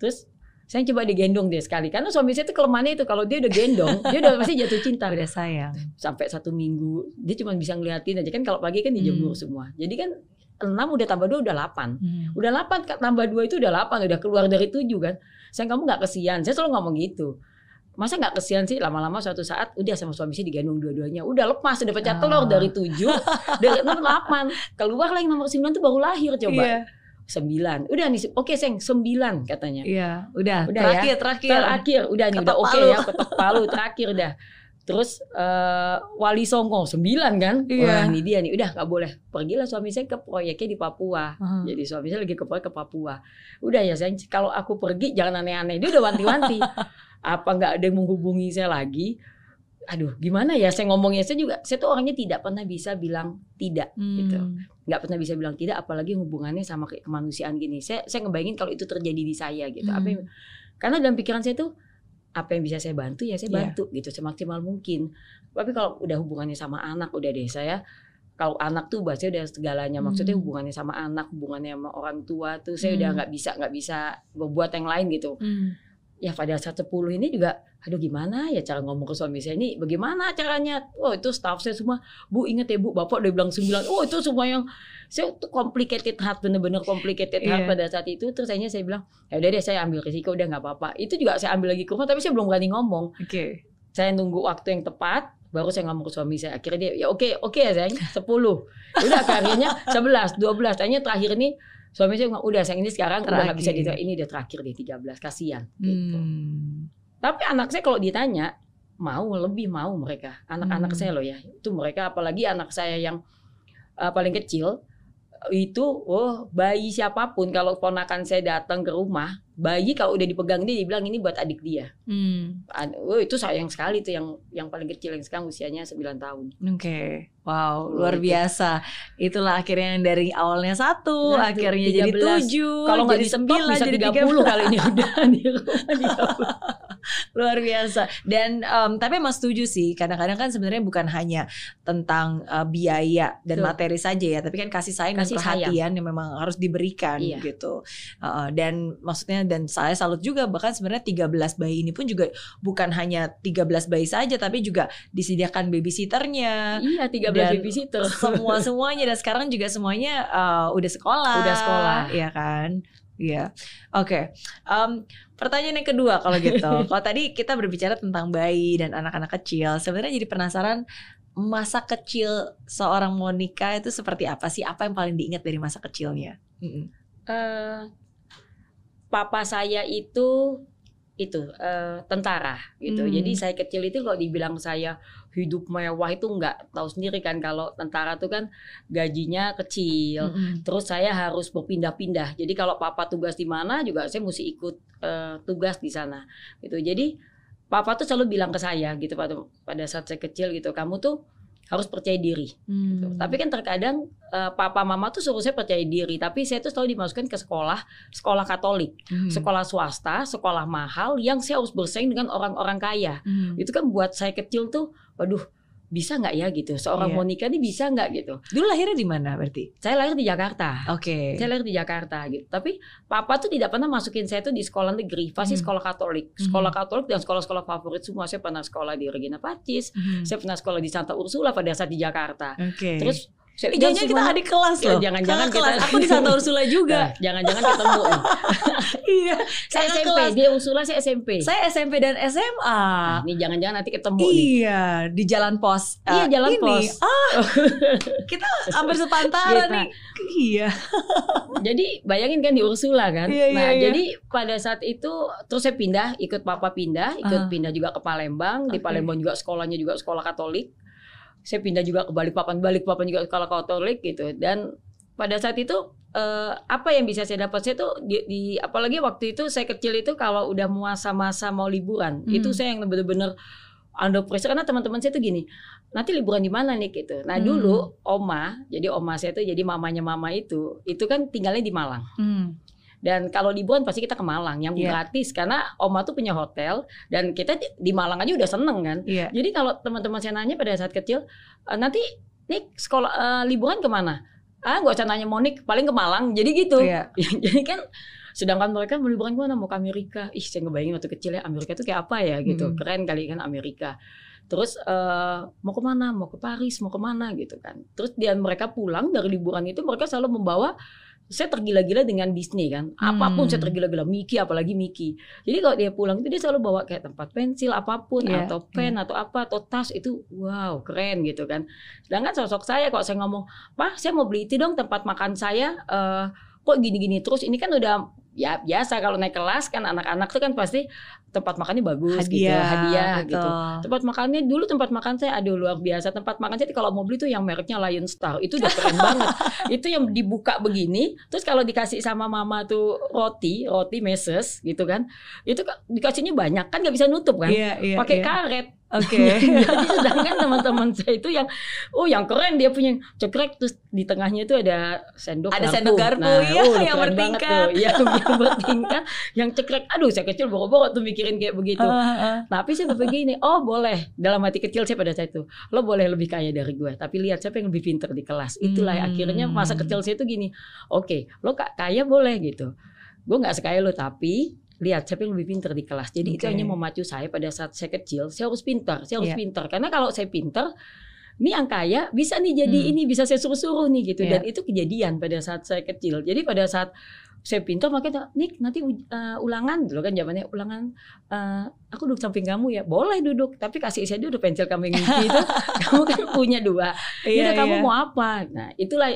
terus saya coba digendong deh sekali. Karena suami saya tuh kelemahannya itu kalau dia udah gendong dia udah pasti jatuh cinta.
Udah sayang.
sampai satu minggu dia cuma bisa ngeliatin aja. Kan kalau pagi kan dijemur
Hmm.
semua. Jadi kan enam udah tambah dua udah delapan.
Mhm.
udah delapan tambah dua itu udah delapan. Udah keluar dari tujuh kan. Saya kamu nggak kesian. Saya selalu ngomong gitu. Masa nggak kesian sih? Lama-lama suatu saat udah sama suami saya digendong dua-duanya. Udah lepas udah pecah
Ah.
telur dari tujuh dari enam delapan. Keluar lah yang nomor sembilan tuh baru lahir coba.
Iya,
sembilan. Udah nih oke seng sembilan katanya.
Iya. Udah,
Udah
terakhir, terakhir.
terakhir udah nih
Ketok
udah oke
palu.
ya ketok palu terakhir dah. Terus eh, Wali Songo sembilan kan?
Iya.
wah ini dia nih. Udah nggak boleh. Pergilah suami saya ke proyeknya di Papua.
Mhm.
jadi suami saya lagi ke proyek ke Papua. Udah ya sayang kalau aku pergi jangan aneh-aneh. Dia udah wanti-wanti. Apa nggak ada yang menghubungi saya lagi aduh gimana ya saya ngomongnya saya juga saya tuh orangnya tidak pernah bisa bilang tidak gitu
Hmm.
nggak pernah bisa bilang tidak apalagi hubungannya sama kayak kemanusiaan gini saya saya ngebayangin kalau itu terjadi di saya gitu apa yang- karena dalam pikiran saya tuh apa yang bisa saya bantu ya saya
Iya.
bantu gitu semaksimal mungkin tapi kalau udah hubungannya sama anak udah deh saya kalau anak tuh bahasa udah segalanya maksudnya
Hmm.
hubungannya sama anak hubungannya sama orang tua tuh saya udah
Hmm.
nggak bisa nggak bisa berbuat yang lain gitu
Hmm.
Ya pada saat 10 ini juga aduh gimana ya cara ngomong ke suami saya? Ini bagaimana caranya? Oh itu staff saya semua bu inget ya bu bapak udah bilang 9 oh itu semua yang saya tuh complicated heart bener-bener complicated heart
Iya.
pada saat itu. Terus akhirnya saya bilang ya udah deh saya ambil risiko udah nggak apa-apa. Itu juga saya ambil lagi ke rumah tapi saya belum berani ngomong.
Oke.
saya nunggu waktu yang tepat baru saya ngomong ke suami saya. Akhirnya dia ya oke oke ya sayang 10 udah akhirnya 11 12 akhirnya terakhir ini suami saya ngomong udah sayang ini sekarang udah nggak bisa
Terakhir.
di ini udah terakhir deh 13 kasihan gitu.
Hmm.
Tapi anak saya kalau ditanya mau lebih mau mereka anak-anak
Hmm.
saya loh ya itu mereka apalagi anak saya yang uh, paling kecil itu oh bayi siapa pun kalau ponakan saya datang ke rumah bayi kalau udah dipegang dia dibilang ini buat adik dia
Hmm.
Oh itu sayang sekali tuh yang yang paling kecil yang sekarang usianya 9 tahun
Oke, wow,
Oh,
luar
itu.
biasa. Itulah akhirnya yang dari awalnya satu,
Satu,
akhirnya jadi
13.
tujuh,
kalau nggak
jadi
di
sembilan, jadi
30 kali ini udah di rumah 30.
luar biasa. Dan em, tapi emang setuju sih, kadang-kadang kan sebenarnya bukan hanya tentang eh, biaya dan
Betul.
materi saja ya, tapi kan kasih sayang
Kasih
dan
sayang.
perhatian yang memang harus diberikan
Iya.
gitu. Heeh, dan maksudnya dan saya salut juga bahkan sebenarnya 13 bayi ini pun juga bukan hanya 13 bayi saja, tapi juga disediakan babysitternya.
iya 13
Dan
babysitter
semua semuanya dan sekarang juga semuanya uh, udah sekolah
Udah sekolah.
ya kan Iya, oke. Em, pertanyaan yang kedua kalau gitu, kalau tadi kita berbicara tentang bayi dan anak-anak kecil, sebenarnya jadi penasaran masa kecil seorang Monica itu seperti apa sih? Apa yang paling diingat dari masa kecilnya?
Eh papa saya itu itu eh, tentara gitu.
Hmm.
Jadi saya kecil itu kalau dibilang saya hidup mewah itu nggak tahu sendiri kan kalau tentara tuh kan gajinya kecil.
Mm-mm.
Terus saya harus berpindah-pindah. Jadi kalau papa tugas di mana juga saya mesti ikut eh, tugas di sana. Gitu. Jadi papa tuh selalu bilang ke saya gitu pada pada saat saya kecil gitu, kamu tuh harus percaya diri. gitu.
Hmm.
Tapi kan terkadang eh, papa mama tuh suruh saya percaya diri, tapi saya tuh selalu dimasukkan ke sekolah, sekolah Katolik,
Hmm.
sekolah swasta, sekolah mahal yang saya harus bersaing dengan orang-orang kaya.
Hmm.
Itu kan buat saya kecil tuh, waduh, bisa nggak ya gitu? Seorang
Iya.
Monica ini bisa nggak gitu?
Dulu lahirnya di mana berarti?
Saya lahir di Jakarta.
Oke.
Saya lahir di Jakarta gitu. Tapi papa tuh tidak pernah masukin saya tuh di sekolah negeri, pasti
Hmm.
sekolah Katolik. Sekolah Katolik dan sekolah-sekolah favorit semua. Saya pernah sekolah di Regina Pacis,
Hmm.
saya pernah sekolah di Santa Ursula pada saat di Jakarta.
Oke.
Terus
jangan-jangan kita adik kelas
Ya,
loh.
jangan-jangan
kelas.
kita-
Aku di Santa Ursula juga.
Nah, jangan-jangan ketemu. nih.
iya.
saya SMP,
kelas.
dia Ursula saya SMP.
Saya SMP dan SMA.
Nah, ini jangan-jangan nanti ketemu nih.
Iya, di Jalan Pos.
Iya,
Eh,
Jalan
ini.
Pos.
Ah, kita hampir sepantaran
Gitu.
nih. Iya.
Jadi bayangin kan di Ursula kan.
Iya, iya,
nah,
iya.
jadi pada saat itu terus saya pindah, ikut papa pindah, ikut
Ah.
pindah juga ke Palembang. Di. Palembang juga sekolahnya juga sekolah Katolik. Saya pindah juga ke Balikpapan, Balikpapan juga sekolah Katolik gitu. Dan pada saat itu eh, apa yang bisa saya dapat saya tuh di, di- apalagi waktu itu saya kecil itu kalau udah masa-masa mau liburan
Hmm.
itu saya yang bener-bener under pressure karena teman-teman saya tuh gini nanti liburan di mana nih gitu nah
Hmm.
dulu oma jadi oma saya tuh jadi mamanya mama itu itu kan tinggalnya di Malang
Hmm.
Dan kalau liburan pasti kita ke Malang yang
Iya.
gratis karena oma tuh punya hotel dan kita di, Malang aja udah seneng kan
Iya.
jadi kalau teman-teman saya nanya pada saat kecil, "Eh, nanti nih sekolah eh, liburan ke mana? Ah, nggak usah nanya Monik, paling ke Malang. Jadi gitu.
Iya.
Jadi kan, sedangkan mereka mau liburan ke mana? Mau ke Amerika. Ih, saya ngebayangin waktu kecil ya Amerika itu kayak apa ya gitu.
Mm.
Keren kali kan Amerika. Terus eh, mau ke mana? Mau ke Paris? Mau ke mana gitu kan? Terus dia mereka pulang dari liburan itu mereka selalu membawa saya tergila-gila dengan Disney kan. Apa pun
Hmm.
saya tergila-gila Mickey apalagi Mickey. Jadi kalau dia pulang itu dia selalu bawa kayak tempat pensil apa pun
Iya,
atau pen atau apa atau tas itu wow keren gitu kan. Sedangkan sosok saya kalau saya ngomong, "Pak, saya mau beli itu dong tempat makan saya eh kok gini-gini terus ini kan udah ya biasa kalau naik kelas kan anak-anak tuh kan pasti tempat makannya bagus gitu,
Hadiah,
hadiah
betul.
gitu. Tempat makannya dulu tempat makan saya aduh luar biasa. Tempat makan saya kalau mau beli tuh yang mereknya Lion Star. Itu udah keren banget. Itu yang dibuka begini, terus kalau dikasih sama mama tuh roti, roti meses gitu kan. Itu ka- dikasihnya banyak kan nggak bisa nutup kan.
Iya, iya.
Pakai
iya.
karet.
Oke.
Jadi sedangkan teman-teman saya itu yang oh yang keren dia punya cekrek terus di tengahnya itu ada sendok
Ada
garpu.
sendok garpu, iya,
oh, udah
yang bertingkat.
tuh. Iya, yang bertingkat, yang cekrek. Aduh, saya kecil boro-boro tuh mikirin kayak begitu.
Ah, ah.
Tapi saya berpikir gini, oh boleh. Dalam hati kecil saya pada saat itu, lo boleh lebih kaya dari gue. Tapi lihat siapa yang lebih pinter di kelas. Itulah
Hmm.
akhirnya masa kecil saya itu gini, oke, lo kak kaya boleh gitu. Gue nggak sekaya lo tapi lihat siapa yang lebih pinter di kelas. Jadi itu
Oke.
hanya memacu saya pada saat saya kecil, saya harus pintar, saya harus
Iya.
pintar. Karena kalau saya pintar, ini yang kaya bisa nih jadi
Hmm.
ini bisa saya suruh-suruh nih gitu.
Iya.
Dan itu kejadian pada saat saya kecil. Jadi pada saat saya pintar makanya Nik nanti eh, ulangan dulu kan zamannya ulangan eh, aku duduk samping kamu ya boleh duduk tapi kasih saya dulu pensil kamu yang itu kamu kan punya dua
Iya,
Yaudah, kamu
iya.
mau apa nah itulah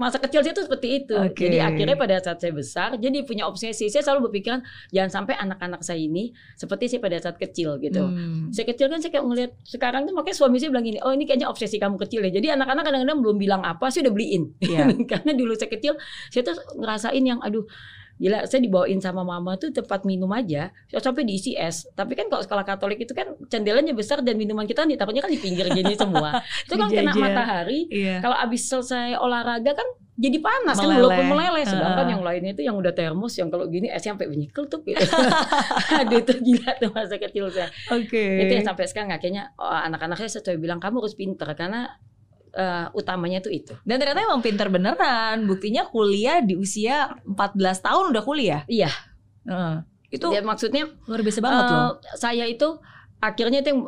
masa kecil saya tuh seperti itu.
Oke.
Jadi akhirnya pada saat saya besar, jadi punya obsesi. Saya selalu berpikiran jangan sampai anak-anak saya ini seperti saya pada saat kecil gitu.
Hmm.
Saya kecil kan saya kayak ngeliat sekarang tuh makanya suami saya bilang gini, oh ini kayaknya obsesi kamu kecil ya. Jadi anak-anak kadang-kadang belum bilang apa, saya udah beliin.
Iya.
Karena dulu saya kecil, saya tuh ngerasain yang aduh Gila, saya dibawain sama mama tuh tempat minum aja, sampai diisi es. Tapi kan kalau sekolah Katolik itu kan cendelannya besar dan minuman kita kan ditaruhnya kan di pinggir gini semua. Itu kan kena matahari.
Iya.
Kalau abis selesai olahraga kan jadi panas kan
Meleleh.
walaupun meleleh. Sedangkan
Heeh.
yang lainnya itu yang udah termos yang kalau gini esnya sampai bunyi tuh gitu. Aduh itu gila tuh masa kecil saya.
Oke.
Itu yang sampai sekarang akhirnya oh, anak-anak saya selalu bilang kamu harus pinter karena eh, utamanya tuh itu.
Dan ternyata emang pinter beneran. Buktinya kuliah di usia 14 tahun udah kuliah.
Iya.
Heeh. Itu
Ya, maksudnya
luar biasa banget
eh,
loh.
saya itu akhirnya itu yang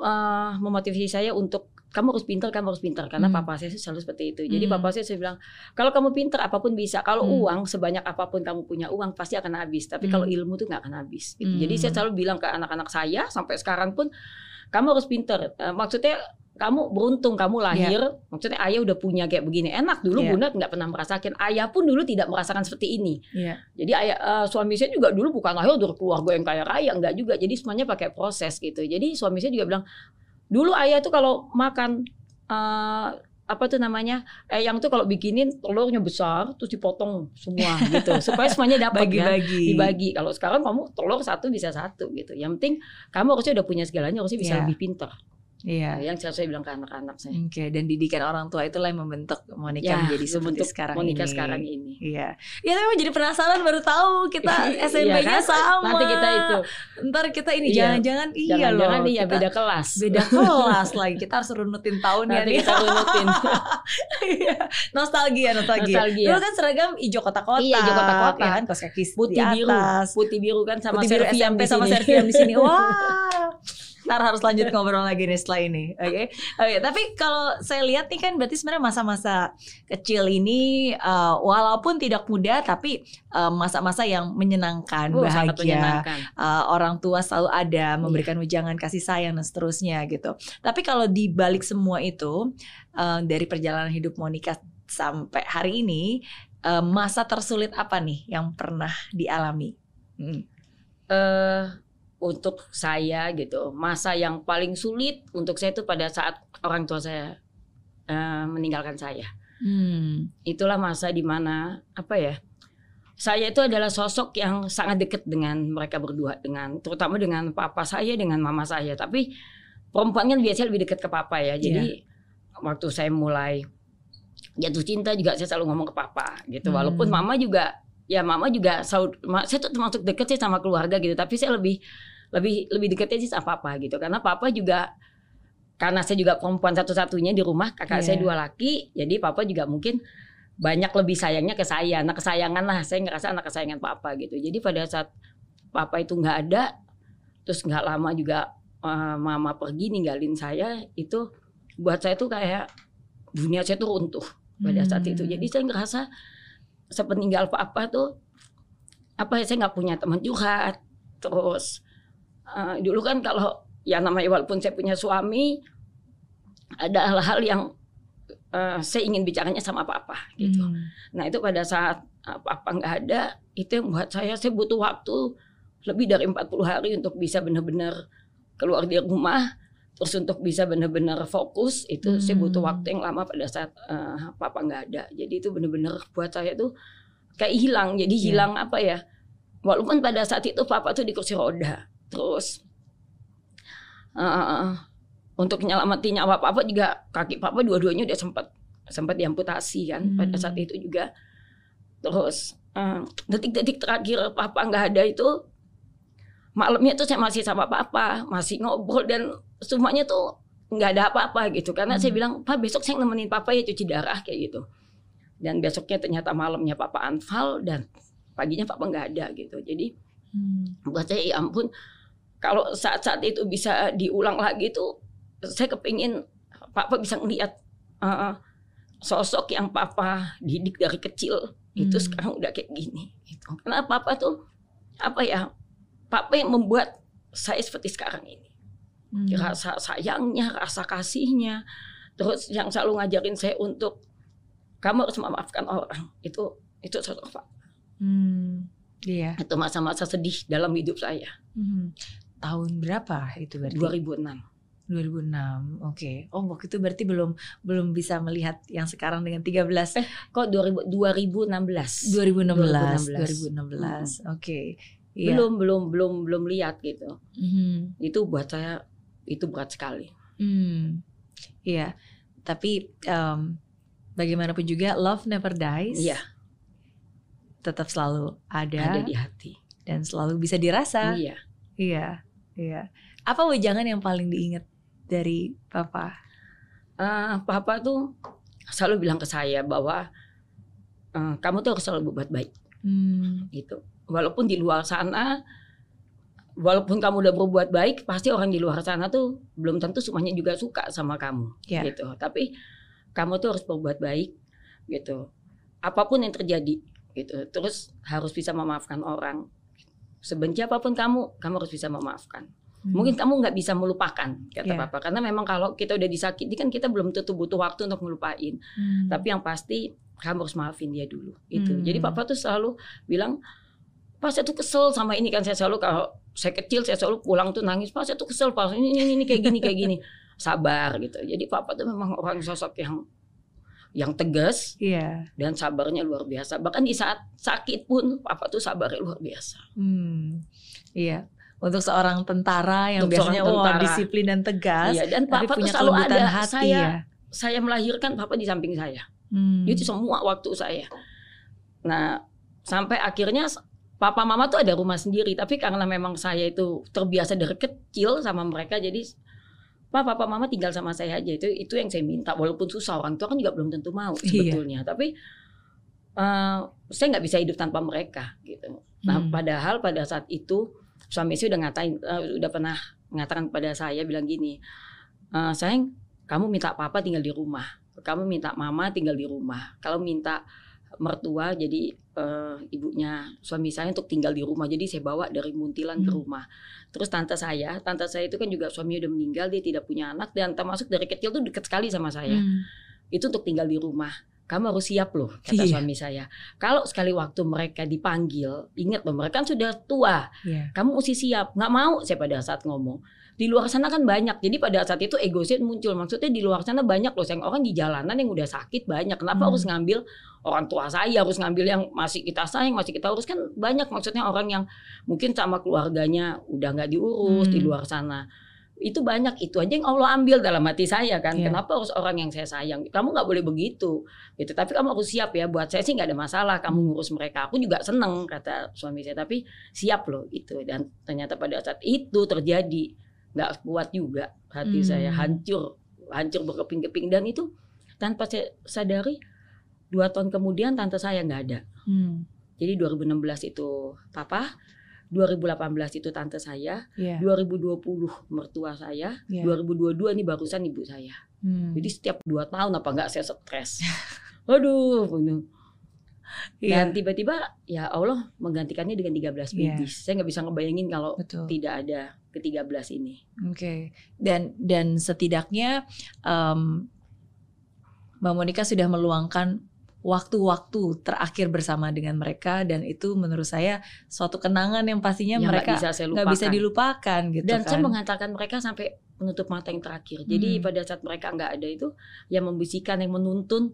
eh, memotivasi saya untuk kamu harus pintar, kamu harus pintar karena
Hmm.
papa saya selalu seperti itu. Jadi
Hmm.
papa saya selalu bilang kalau kamu pintar apa pun bisa. Kalau
Hmm.
uang sebanyak apa pun kamu punya uang pasti akan habis. Tapi kalau
Hmm.
ilmu tuh nggak akan habis. gitu.
Hmm.
Jadi saya selalu bilang ke anak-anak saya sampai sekarang pun kamu harus pintar. Maksudnya kamu beruntung kamu lahir. Maksudnya ayah udah punya kayak begini enak. Dulu
Iya.
bunda nggak pernah merasakan. Ayah pun dulu tidak merasakan seperti ini.
Iya.
Jadi ayah eh, suami saya juga dulu bukan lahir dari keluarga yang kaya raya enggak juga. Jadi semuanya pakai proses gitu. Jadi suami saya juga bilang dulu ayah tuh kalau makan eh, apa tuh namanya eh yang tuh kalau bikinin telurnya besar terus dipotong semua gitu supaya semuanya dapat kan
Bagi-bagi.
dibagi kalau sekarang kamu telur satu bisa satu gitu yang penting kamu harusnya udah punya segalanya harusnya bisa
Iya.
lebih pintar
Iya.
yang selalu saya bilang ke anak-anak saya
Oke, dan didikan orang tua itulah yang membentuk Monica
Ya,
menjadi seperti sekarang
Monica
ini.
sekarang ini
Iya. Ya tapi jadi penasaran baru tahu kita
Iya
SMP-nya
kan?
sama.
nanti kita itu
Ntar kita ini
Iya.
jangan-jangan iya loh.
jangan-jangan iya beda kelas
beda kelas lagi. Kita harus runutin tahunnya
nanti
nih.
kita runutin
Iya. nostalgia, nostalgia.
Nostalgia.
Dulu kan seragam hijau kotak-kotak.
Iya, hijau kotak-kotak.
ya kan, kaos kaki
putih biru putih biru kan sama
Putih biru
Serviam
SMP
di
sama di sini. Wah. Ntar harus lanjut ngobrol lagi nih setelah ini. Oke. Oke, tapi kalau saya lihat nih kan berarti sebenarnya masa-masa kecil ini eh, walaupun tidak mudah tapi eh, masa-masa yang menyenangkan,
sangat
bahagia.
menyenangkan.
Uh, orang tua selalu
Iya.
ada memberikan ujangan kasih sayang dan seterusnya gitu. Tapi kalau di balik semua itu uh, dari perjalanan hidup Monica sampai hari ini uh, masa tersulit apa nih yang pernah dialami? Hmm.
eh untuk saya gitu. Masa yang paling sulit untuk saya itu pada saat orang tua saya eh, meninggalkan saya.
Hmm.
itulah masa di mana apa ya saya itu adalah sosok yang sangat dekat dengan mereka berdua dengan terutama dengan papa saya dengan mama saya. Tapi perempuan kan biasanya lebih dekat ke papa ya. Jadi waktu saya mulai jatuh cinta juga saya selalu ngomong ke papa gitu.
Hmm.
walaupun mama juga ya mama juga saya tuh termasuk deket sih sama keluarga gitu tapi saya lebih lebih lebih deketnya sih sama papa gitu karena papa juga karena saya juga perempuan satu-satunya di rumah kakak
Iya.
saya dua laki jadi papa juga mungkin banyak lebih sayangnya ke saya anak kesayangan lah saya ngerasa anak kesayangan papa gitu jadi pada saat papa itu nggak ada terus nggak lama juga eh, mama pergi ninggalin saya itu buat saya tuh kayak dunia saya tuh runtuh pada saat itu
Hmm.
jadi saya ngerasa sepeninggal papa tuh apa ya saya nggak punya teman curhat. Terus eh, dulu kan kalau ya namanya walaupun saya punya suami ada hal-hal yang eh, saya ingin bicaranya sama papa gitu.
Hmm.
Nah itu pada saat apa nggak ada itu yang buat saya saya butuh waktu lebih dari 40 hari untuk bisa benar-benar keluar dari rumah terus untuk bisa benar-benar fokus itu saya butuh
Hmm.
waktu yang lama pada saat eh, papa nggak ada jadi itu benar-benar buat saya tuh kayak hilang jadi
Iya.
hilang apa ya walaupun pada saat itu papa tuh di kursi roda terus eh, untuk nyelamati nyawa papa juga kaki papa dua-duanya udah sempat sempat diamputasi kan
Hmm.
pada saat itu juga terus eh, detik-detik terakhir papa nggak ada itu malamnya tuh saya masih sama papa masih ngobrol dan semuanya tuh nggak ada apa-apa gitu karena saya
Hmm.
bilang pak besok saya nemenin papa ya cuci darah kayak gitu dan besoknya ternyata malamnya papa anfal dan paginya papa nggak ada gitu jadi
Hmm.
buat saya ya ampun kalau saat-saat itu bisa diulang lagi tuh saya kepingin papa bisa ngeliat uh, sosok yang papa didik dari kecil itu
Hmm.
sekarang udah kayak gini gitu. karena papa tuh apa ya papa yang membuat saya seperti sekarang ini
Hmm.
rasa sayangnya rasa kasihnya terus yang selalu ngajarin saya untuk kamu harus memaafkan orang itu itu satu Pak.
Hmm, iya.
Itu masa-masa sedih dalam hidup saya.
Hmm. Tahun berapa itu berarti?
2006.
2006. Oke. Oh, waktu itu berarti belum belum bisa melihat yang sekarang dengan 13
Eh, kok 2000, 2016.
2016. 2016.
2016.
Oke. Iya.
Belum belum belum belum lihat gitu.
Mhm.
Itu buat saya itu berat sekali.
Hmm. Iya. Tapi em, bagaimanapun juga love never dies.
Iya,
Tetap selalu ada,
ada di hati.
dan selalu bisa dirasa.
Iya.
Iya. Iya. Apa wejangan yang paling diingat dari papa?
Eh, papa tuh selalu bilang ke saya bahwa eh, kamu tuh harus selalu berbuat baik
Hmm.
gitu. Walaupun di luar sana walaupun kamu udah berbuat baik, pasti orang di luar sana tuh belum tentu semuanya juga suka sama kamu
Ya.
gitu. Tapi kamu tuh harus berbuat baik gitu. Apa pun yang terjadi gitu. Terus harus bisa memaafkan orang. Sebenci apa pun kamu, kamu harus bisa memaafkan.
Hmm.
Mungkin kamu nggak bisa melupakan kata
Ya.
papa karena memang kalau kita udah disakiti kan kita belum tentu butuh waktu untuk ngelupain.
Hmm.
Tapi yang pasti kamu harus maafin dia dulu. Itu.
Hmm.
Jadi papa tuh selalu bilang, "Pak saya tuh kesel sama ini kan saya selalu kalau saya kecil saya selalu pulang tuh nangis, "Pak saya tuh kesel, Pak. Ini ini, ini kayak gini kayak gini." Sabar gitu. Jadi papa tuh memang orang sosok yang yang tegas
Iya.
dan sabarnya luar biasa. Bahkan di saat sakit pun papa tuh sabarnya luar biasa.
Hmm. Iya. Untuk seorang tentara yang
Untuk
biasanya
tentara.
disiplin dan tegas,
Iya, dan
tapi
papa tuh
punya
selalu
kelembutan
ada.
hati
saya
ya.
saya melahirkan papa di samping saya.
Hmm.
Itu semua waktu saya. Nah, sampai akhirnya papa mama tuh ada rumah sendiri, tapi karena memang saya itu terbiasa dari kecil sama mereka jadi Pak, papa mama tinggal sama saya aja itu itu yang saya minta walaupun susah orang tua kan juga belum tentu mau
Iya.
sebetulnya tapi eh, saya nggak bisa hidup tanpa mereka gitu nah
Hmm.
padahal pada saat itu suami saya udah ngatain eh, udah pernah mengatakan kepada saya bilang gini "Eh, sayang kamu minta papa tinggal di rumah kamu minta mama tinggal di rumah kalau minta mertua jadi eh, ibunya suami saya untuk tinggal di rumah jadi saya bawa dari Muntilan ke
Hmm.
rumah terus tante saya tante saya itu kan juga suaminya udah meninggal dia tidak punya anak dan termasuk dari kecil tuh dekat sekali sama saya
Hmm.
itu untuk tinggal di rumah kamu harus siap loh kata
Iya.
suami saya kalau sekali waktu mereka dipanggil ingat loh mereka kan sudah tua
Iya.
kamu mesti siap nggak mau saya pada saat ngomong di luar sana kan banyak. Jadi pada saat itu ego saya muncul. Maksudnya di luar sana banyak loh. Yang orang di jalanan yang udah sakit banyak. Kenapa
Hmm.
harus ngambil orang tua saya? Harus ngambil yang masih kita sayang masih kita urus. Kan banyak maksudnya orang yang mungkin sama keluarganya udah nggak diurus di
Hmm.
luar sana. Itu banyak. Itu aja yang Allah ambil dalam hati saya kan.
Iya.
kenapa harus orang yang saya sayang? Kamu nggak boleh begitu. Gitu. Tapi kamu harus siap ya. Buat saya sih nggak ada masalah. Kamu
Hmm.
ngurus mereka. Aku juga seneng kata suami saya. Tapi siap loh itu. Dan ternyata pada saat itu terjadi nggak kuat juga hati
Hmm.
saya hancur hancur berkeping-keping dan itu tanpa saya sadari dua tahun kemudian tante saya nggak ada
Hmm.
jadi 2016 itu papa 2018 itu tante saya
Iya.
2020 mertua saya
Iya.
2022 ini barusan ibu saya
Hmm.
jadi setiap dua tahun apa nggak saya stres.
Iya.
Dan tiba-tiba ya Allah menggantikannya dengan 13
Iya.
bibis. Saya nggak bisa ngebayangin kalau
Betul.
tidak ada ke-13 ini.
Oke. Dan dan setidaknya em, Mbak Monica sudah meluangkan waktu-waktu terakhir bersama dengan mereka dan itu menurut saya suatu kenangan yang pastinya
Yang
mereka
bisa
nggak
lupakan.
bisa dilupakan gitu
Dan
kan.
saya menghantarkan mereka sampai menutup mata yang terakhir. Jadi
Hmm.
pada saat mereka nggak ada itu, yang membisikkan, yang menuntun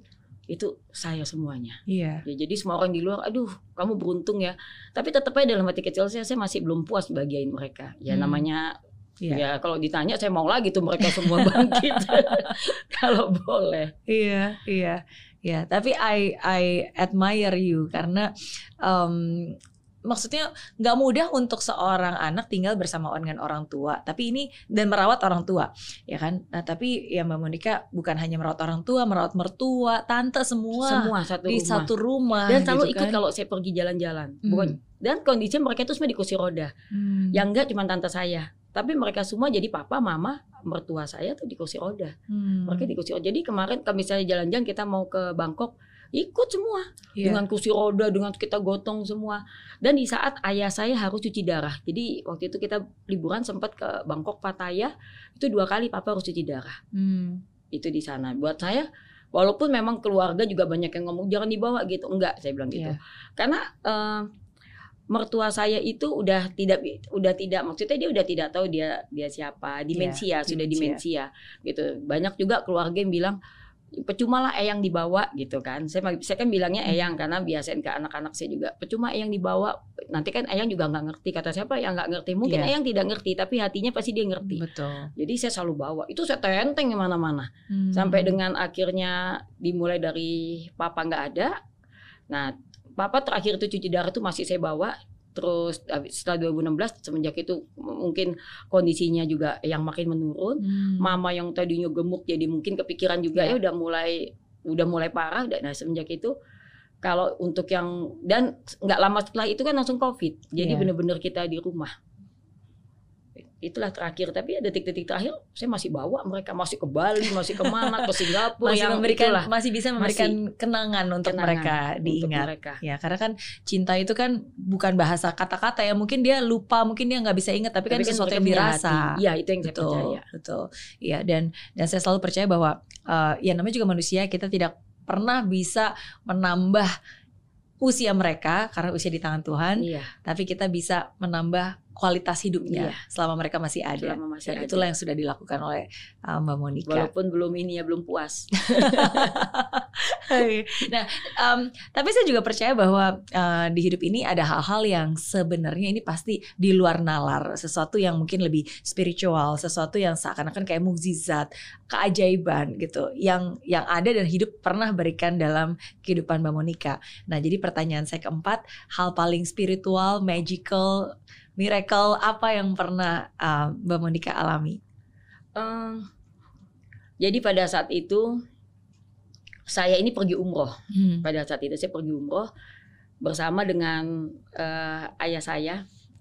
itu saya semuanya.
Iya.
Ya, jadi semua orang di luar, aduh, kamu beruntung ya. Tapi tetap aja dalam hati kecil saya, saya masih belum puas bagian mereka. Ya
Hmm.
namanya,
Iya.
ya kalau ditanya saya mau lagi tuh mereka semua bangkit. kalau boleh.
Iya, iya, iya. Tapi I I admire you karena em, maksudnya nggak mudah untuk seorang anak tinggal bersama dengan orang tua. Tapi ini dan merawat orang tua, ya kan? Nah, tapi ya Mbak Monica bukan hanya merawat orang tua, merawat mertua, tante semua,
Semua satu
di
rumah.
satu rumah.
dan selalu
gitu
ikut
kan.
kalau saya pergi jalan-jalan.
Hmm.
Bukan dan kondisinya mereka itu semua di kursi roda.
Hmm.
Yang enggak cuma tante saya, tapi mereka semua jadi papa, mama, mertua saya tuh di kursi roda.
Hmm.
Mereka di kursi roda. Jadi kemarin kalau misalnya jalan-jalan kita mau ke Bangkok, ikut semua
Iya.
dengan kursi roda, dengan kita gotong semua. Dan di saat ayah saya harus cuci darah. Jadi waktu itu kita liburan sempat ke Bangkok Pattaya, itu dua kali papa harus cuci darah.
Hmm.
Itu di sana. Buat saya walaupun memang keluarga juga banyak yang ngomong jangan dibawa gitu enggak saya bilang gitu
Iya.
karena eh, mertua saya itu udah tidak udah tidak maksudnya dia udah tidak tahu dia dia siapa demensia sudah
demensia.
demensia gitu banyak juga keluarga yang bilang percuma lah eyang dibawa gitu kan. Saya saya kan bilangnya eyang karena biasain ke anak-anak saya juga. Percuma eyang dibawa. Nanti kan eyang juga nggak ngerti. Kata siapa yang nggak ngerti? Mungkin
Iya.
eyang tidak ngerti tapi hatinya pasti dia ngerti.
Betul.
jadi saya selalu bawa. Itu saya tenteng ke mana-mana.
Hmm.
sampai dengan akhirnya dimulai dari papa nggak ada. Nah papa terakhir itu cuci darah itu masih saya bawa terus setelah 2016 semenjak itu mungkin kondisinya juga yang makin menurun
Hmm.
mama yang tadinya gemuk jadi mungkin kepikiran juga
Ya.
ya udah mulai udah mulai parah nah semenjak itu kalau untuk yang dan nggak lama setelah itu kan langsung covid jadi
Ya.
bener-bener kita di rumah itulah terakhir tapi ya detik-detik terakhir saya masih bawa mereka masih ke Bali masih ke mana ke Singapura
masih
yang
memberikan
itulah,
masih bisa memberikan kenangan untuk
kenangan
mereka
untuk
diingat.
mereka.
Ya, karena kan cinta itu kan bukan bahasa kata-kata ya. Mungkin dia lupa, mungkin dia nggak bisa ingat, tapi, kan
Tapi
sesuatu
mereka
yang
punya
dirasa.
Iya itu yang saya
betul,
percaya
betul. Iya, dan dan saya selalu percaya bahwa eh, ya namanya juga manusia, kita tidak pernah bisa menambah usia mereka karena usia di tangan Tuhan,
iya
tapi kita bisa menambah kualitas hidupnya
Iya.
selama mereka masih ada.
selama masih
Dan
ada.
itulah yang sudah dilakukan oleh uh, Mbak Monica.
walaupun belum ini ya belum puas
nah, em, tapi saya juga percaya bahwa eh, di hidup ini ada hal-hal yang sebenarnya ini pasti di luar nalar, sesuatu yang mungkin lebih spiritual, sesuatu yang seakan-akan kayak mukjizat, keajaiban gitu, yang yang ada dan hidup pernah berikan dalam kehidupan Mbak Monica. Nah, jadi pertanyaan saya keempat, hal paling spiritual, magical, miracle apa yang pernah eh, Mbak Monica alami?
Eh, jadi pada saat itu saya ini pergi umroh.
Hmm.
pada saat itu saya pergi umroh bersama dengan eh, ayah saya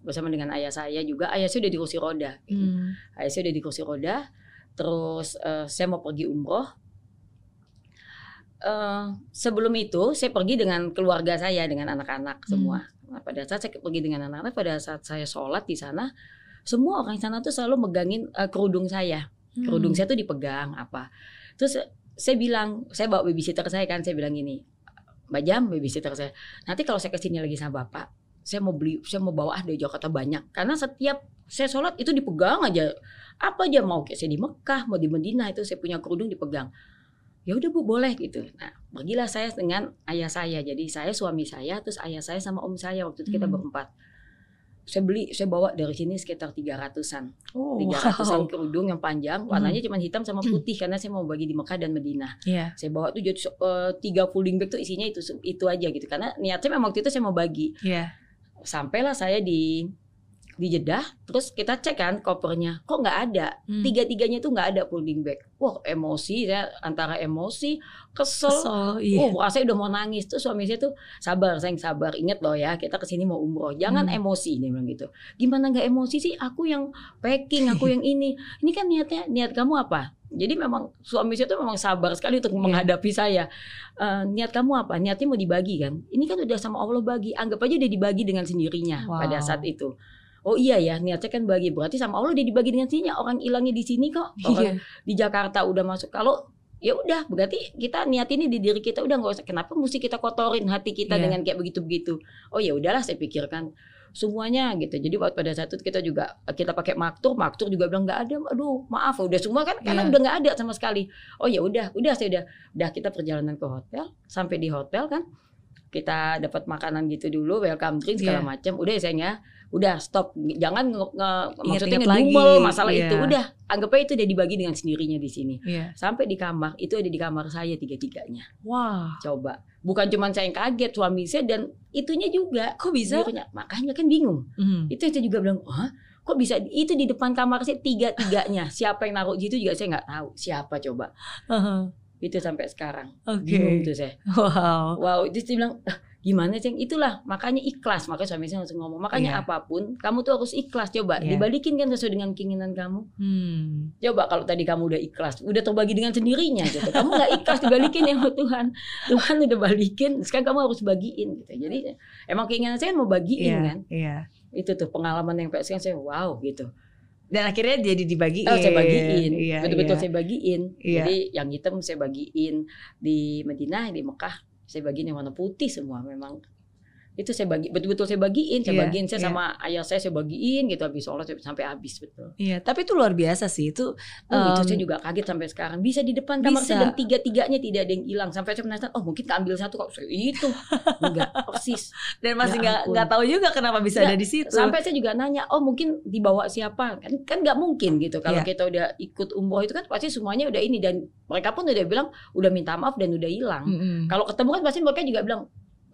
bersama dengan ayah saya juga. Ayah saya udah di kursi roda
Hmm.
ayah saya udah di kursi roda. Terus eh, saya mau pergi umroh. Eh, sebelum itu saya pergi dengan keluarga saya dengan anak-anak semua Nah, pada saat saya pergi dengan anak-anak pada saat saya sholat di sana semua orang di sana tuh selalu megangin eh, kerudung saya. Kerudung
Hmm.
saya tuh dipegang apa. Terus saya bilang saya bawa babysitter saya kan saya bilang gini mbak jam babysitter saya nanti kalau saya ke sini lagi sama bapak saya mau beli saya mau bawa ah dari Jakarta banyak. Karena setiap saya sholat itu dipegang aja. Apa aja mau kayak saya di Mekah mau di Medina itu saya punya kerudung dipegang ya udah bu boleh gitu. Nah pergilah saya dengan ayah saya. Jadi saya suami saya terus ayah saya sama om saya. Waktu itu kita
Hmm.
berempat. Saya beli saya bawa dari sini sekitar 300-an
Oh,
tiga ratusan kerudung yang panjang. Warnanya cuma hitam sama
Hmm.
putih karena saya mau bagi di Mekah dan Medina.
Iya.
saya bawa tuh jadi eh, tiga folding bag tuh isinya itu itu aja gitu. Karena niatnya memang waktu itu saya mau bagi.
Iya.
sampailah saya di di Jeddah terus kita cek kan kopernya kok nggak ada?
Hmm.
tiga tiganya tuh nggak ada folding bag. Wah emosi saya antara emosi kesel,
Kesel, iya.
Oh, rasanya udah mau nangis. Tuh suami saya tuh sabar sayang sabar. Inget loh ya kita ke sini mau umroh. Jangan
Hmm.
emosi dia bilang gitu. Gimana nggak emosi sih? Aku yang packing aku yang ini. Ini kan niatnya niat kamu apa? Jadi memang suami saya tuh memang sabar sekali untuk
Iya.
menghadapi saya. Eh, niat kamu apa? Niatnya mau dibagi kan? Ini kan udah sama Allah bagi. Anggap aja udah dibagi dengan sendirinya
Wow.
pada saat itu Oh iya ya niatnya kan bagi. Berarti sama Allah udah dibagi dengan sendirinya orang hilangnya di sini kok. Orang
Iya.
di Jakarta udah masuk. Kalau ya udah berarti kita niat ini di diri kita udah nggak usah. Kenapa mesti kita kotorin hati kita
Iya.
dengan kayak begitu begitu oh ya udahlah saya pikirkan semuanya gitu. Jadi waktu pada saat itu kita juga kita pakai maktur maktur juga bilang nggak ada aduh maaf. Udah semua kan karena
Iya.
udah nggak ada sama sekali. Oh ya udah udah saya udah udah kita perjalanan ke hotel. Sampai di hotel kan kita dapat makanan gitu dulu welcome drink segala
Iya.
macam. Udah ya sayang ya udah stop jangan nge, nge- maksudnya ngedumel masalah
iya.
itu udah anggap aja itu udah dibagi dengan sendirinya di sini
Iya.
sampai di kamar itu ada di kamar saya tiga tiganya
Wah,
coba bukan cuma saya yang kaget suami saya dan itunya juga
kok bisa?
Punya- makanya kan bingung
Hmm.
itu yang saya juga bilang Hah? kok bisa itu di depan kamar saya tiga tiganya siapa yang naruh di situ juga saya nggak tahu siapa coba
Aha.
itu sampai sekarang
Oke.
bingung tuh saya
Wow.
wow itu dia bilang "Ah, gimana sih itulah makanya ikhlas makanya suami saya langsung ngomong makanya
Iya.
apa pun kamu tuh harus ikhlas coba
Iya.
dibalikin kan sesuai dengan keinginan kamu
Hmm.
Coba kalau tadi kamu udah ikhlas, udah terbagi dengan sendirinya gitu. Kamu nggak ikhlas dibalikin ya sama Tuhan. Tuhan udah balikin, sekarang kamu harus bagiin gitu. Jadi emang keinginan saya mau bagiin
Iya,
kan.
iya.
Itu tuh pengalaman yang sekarang saya wow gitu.
Dan akhirnya jadi dibagiin.
Oh, saya bagiin,
Iya,
betul-betul
iya.
saya bagiin.
Iya.
Jadi yang hitam saya bagiin di Madinah, di Mekah saya bagiin yang warna putih semua memang. Itu saya bagi, betul-betul saya bagiin, saya
Iya,
bagiin saya
iya.
sama ayah saya saya bagiin gitu habis sholat sampai habis betul.
Iya, tapi itu luar biasa sih. Itu
Oh, itu
em,
saya juga kaget sampai sekarang. Bisa di depan kamar
Bisa.
saya dan tiga-tiganya tidak ada yang hilang. Sampai saya penasaran, oh mungkin keambil satu kok. Saya itu enggak persis.
dan masih
Ya
nggak nggak tahu juga kenapa bisa
Nggak,
ada di situ.
Sampai saya juga nanya, oh mungkin dibawa siapa? Kan kan nggak mungkin gitu. Kalau
Iya.
kita udah ikut umroh itu kan pasti semuanya udah ini dan mereka pun udah bilang udah minta maaf dan udah hilang.
Mm-mm.
Kalau ketemu kan pasti mereka juga bilang